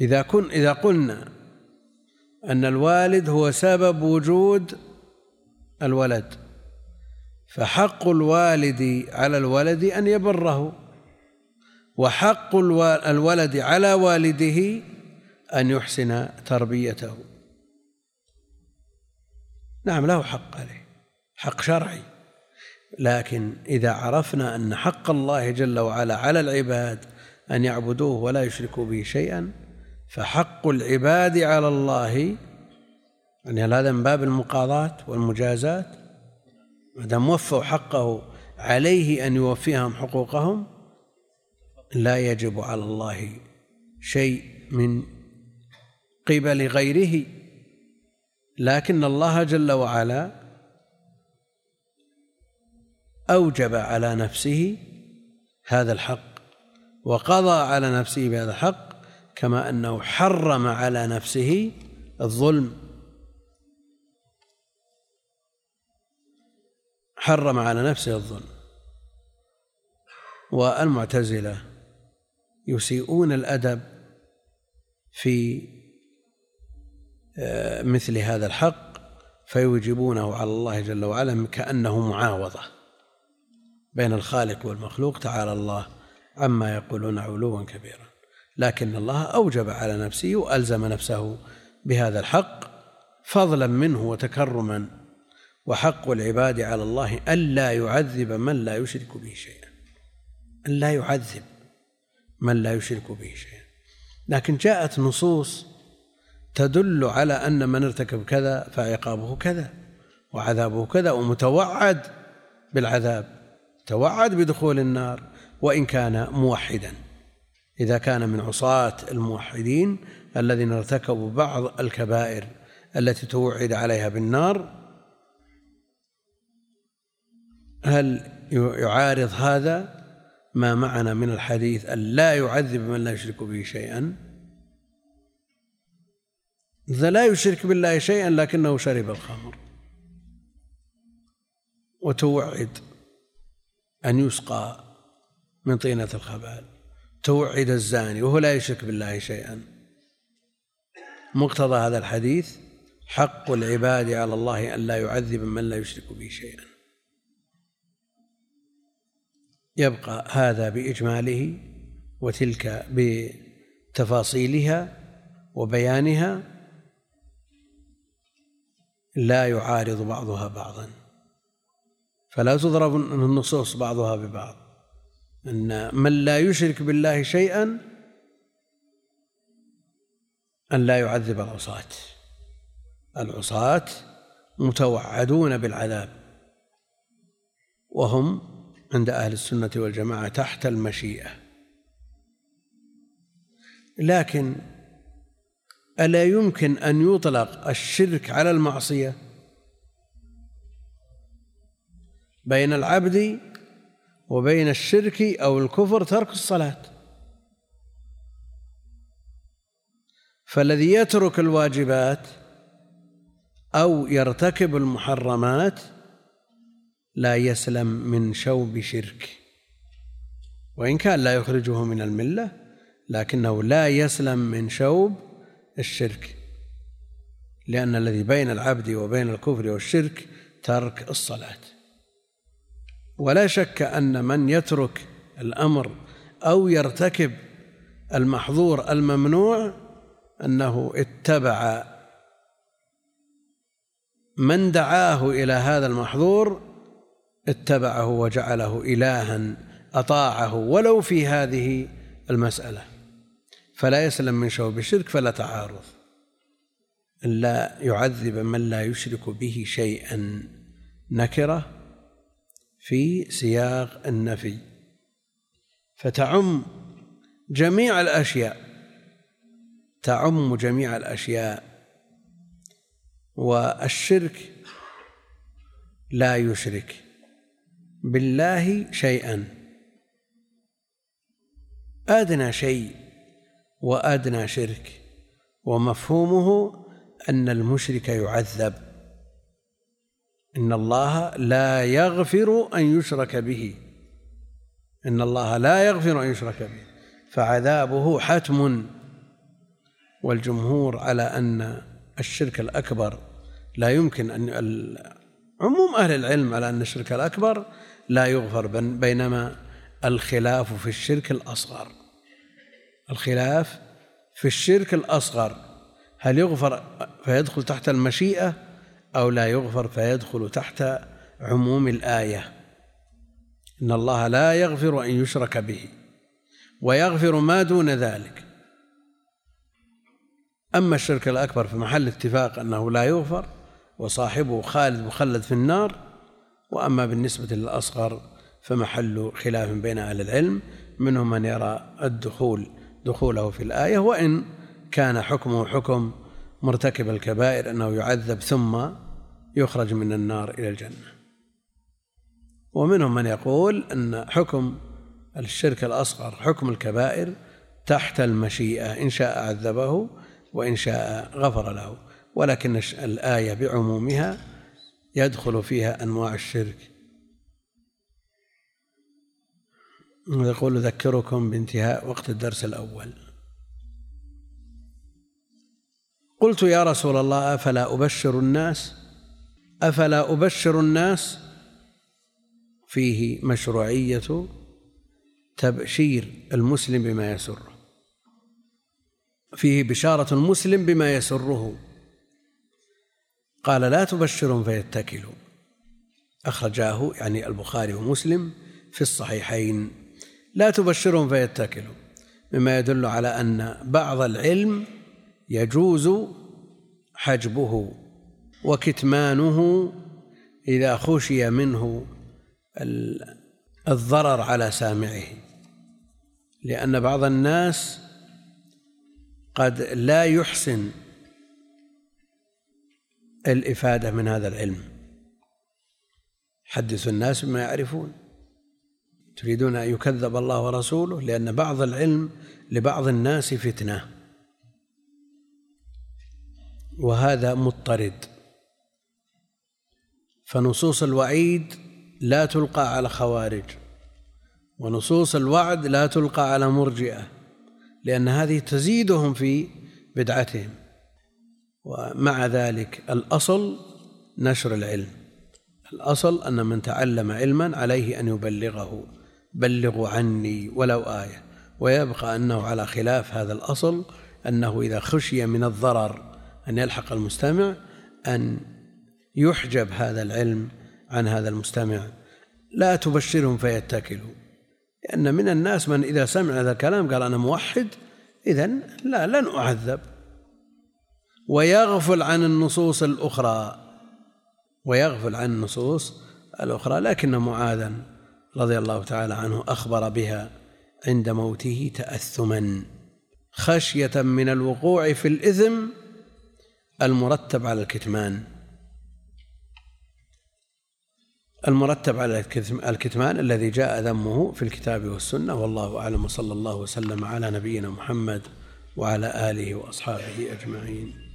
إذا كن إذا قلنا أن الوالد هو سبب وجود الولد فحق الوالد على الولد أن يبره وحق الولد على والده أن يحسن تربيته. نعم له حق عليه حق شرعي. لكن إذا عرفنا أن حق الله جل وعلا على العباد أن يعبدوه ولا يشركوا به شيئا فحق العباد على الله يعني هذا من باب المقاضاة والمجازات ما دام وفوا حقه عليه أن يوفيهم حقوقهم لا يجب على الله شيء من قبل غيره. لكن الله جل وعلا أوجب على نفسه هذا الحق وقضى على نفسه بهذا الحق كما أنه حرم على نفسه الظلم. حرم على نفسه الظلم. والمعتزلة يسيئون الأدب في آه، مثل هذا الحق فيوجبونه على الله جل وعلا كأنه معاوضة بين الخالق والمخلوق. تعالى الله عما يقولون علوا كبيرا. لكن الله أوجب على نفسه وألزم نفسه بهذا الحق فضلا منه وتكرما. وحق العباد على الله ألا يعذب من لا يشرك به شيئا. ألا يعذب من لا يشرك به شيئا. لكن جاءت نصوص تدل على أن من ارتكب كذا فعقابه كذا وعذابه كذا ومتوعد بالعذاب توعد بدخول النار وإن كان موحدا. إذا كان من عصاة الموحدين الذين ارتكبوا بعض الكبائر التي توعد عليها بالنار هل يعارض هذا ما معنا من الحديث أن لا يعذب من لا يشرك به شيئا؟ إذا لا يشرك بالله شيئا لكنه شرب الخمر. وتوعد أن يسقى من طينة الخبال. توعد الزاني وهو لا يشرك بالله شيئا. مقتضى هذا الحديث حق العباد على الله أن لا يعذب من لا يشرك به شيئا. يبقى هذا بإجماله وتلك بتفاصيلها وبيانها لا يعارض بعضها بعضا. فلا تضرب النصوص بعضها ببعض. أن من لا يشرك بالله شيئا أن لا يعذب العصاة. العصاة متوعدون بالعذاب. وهم عند أهل السنة والجماعة تحت المشيئة. لكن ألا يمكن أن يطلق الشرك على المعصية؟ بين العبد وبين الشرك أو الكفر ترك الصلاة. فالذي يترك الواجبات أو يرتكب المحرمات لا يسلم من شوب شرك. وإن كان لا يخرجه من الملة لكنه لا يسلم من شوب الشرك. لأن الذي بين العبد وبين الكفر والشرك ترك الصلاة. ولا شك أن من يترك الأمر أو يرتكب المحظور الممنوع أنه اتبع من دعاه إلى هذا المحظور اتبعه وجعله إلها أطاعه ولو في هذه المسألة. فلا يسلم من شوب الشرك فلا تعارض. لا يعذب من لا يشرك به شيئا. نكرة في سياق النفي. فتعم جميع الأشياء. تعم جميع الأشياء. والشرك لا يشرك. بالله شيئا. أدنى شيء وأدنى شرك ومفهومه أن المشرك يعذب. إن الله لا يغفر أن يشرك به. إن الله لا يغفر أن يشرك به. فعذابه حتم. والجمهور على أن الشرك الأكبر لا يمكن أن عموم أهل العلم على أن الشرك الأكبر لا يغفر بينما الخلاف في الشرك الأصغر. الخلاف في الشرك الأصغر. هل يغفر فيدخل تحت المشيئة أو لا يغفر فيدخل تحت عموم الآية؟ إن الله لا يغفر أن يشرك به ويغفر ما دون ذلك. أما الشرك الأكبر في محل اتفاق أنه لا يغفر وصاحبه خالد مخلد في النار وأما بالنسبة للأصغر فمحل خلاف بين أهل العلم منهم من يرى الدخول دخوله في الآية وإن كان حكمه حكم مرتكب الكبائر أنه يعذب ثم يخرج من النار إلى الجنة. ومنهم من يقول أن حكم الشرك الأصغر حكم الكبائر تحت المشيئة إن شاء عذبه وإن شاء غفر له ولكن الآية بعمومها يدخل فيها أنواع الشرك. يقول أذكركم بانتهاء وقت الدرس الأول. قلت يا رسول الله أفلا أبشر الناس؟ أفلا أبشر الناس؟ فيه مشروعية تبشير المسلم بما يسره. فيه بشارة المسلم بما يسره. قال لا تبشرهم فيتكلوا. أخرجاه يعني البخاري ومسلم في الصحيحين. لا تبشرهم فيتكلوا. مما يدل على أن بعض العلم يجوز حجبه وكتمانه إذا خشي منه الضرر على سامعه. لأن بعض الناس قد لا يحسن الإفادة من هذا العلم. حدث الناس بما يعرفون. تريدون أن يكذب الله ورسوله لأن بعض العلم لبعض الناس فتنة. وهذا مضطرد. فنصوص الوعيد لا تلقى على خوارج. ونصوص الوعد لا تلقى على مرجئة. لأن هذه تزيدهم في بدعتهم. ومع ذلك الأصل نشر العلم. الأصل أن من تعلم علما عليه أن يبلغه. بلغوا عني ولو آية. ويبقى أنه على خلاف هذا الأصل أنه إذا خشي من الضرر أن يلحق المستمع أن يحجب هذا العلم عن هذا المستمع. لا تبشرهم فيتكلوا. لأن من الناس من إذا سمع هذا الكلام قال أنا موحد إذا لا لن أعذب. ويغفل عن النصوص الأخرى. ويغفل عن النصوص الأخرى. لكن معاذا رضي الله تعالى عنه أخبر بها عند موته تأثما. خشية من الوقوع في الإثم المرتب على الكتمان. المرتب على الكتمان الذي جاء ذمه في الكتاب والسنة. والله أعلم. وصلى الله وسلم على نبينا محمد وعلى آله وأصحابه أجمعين.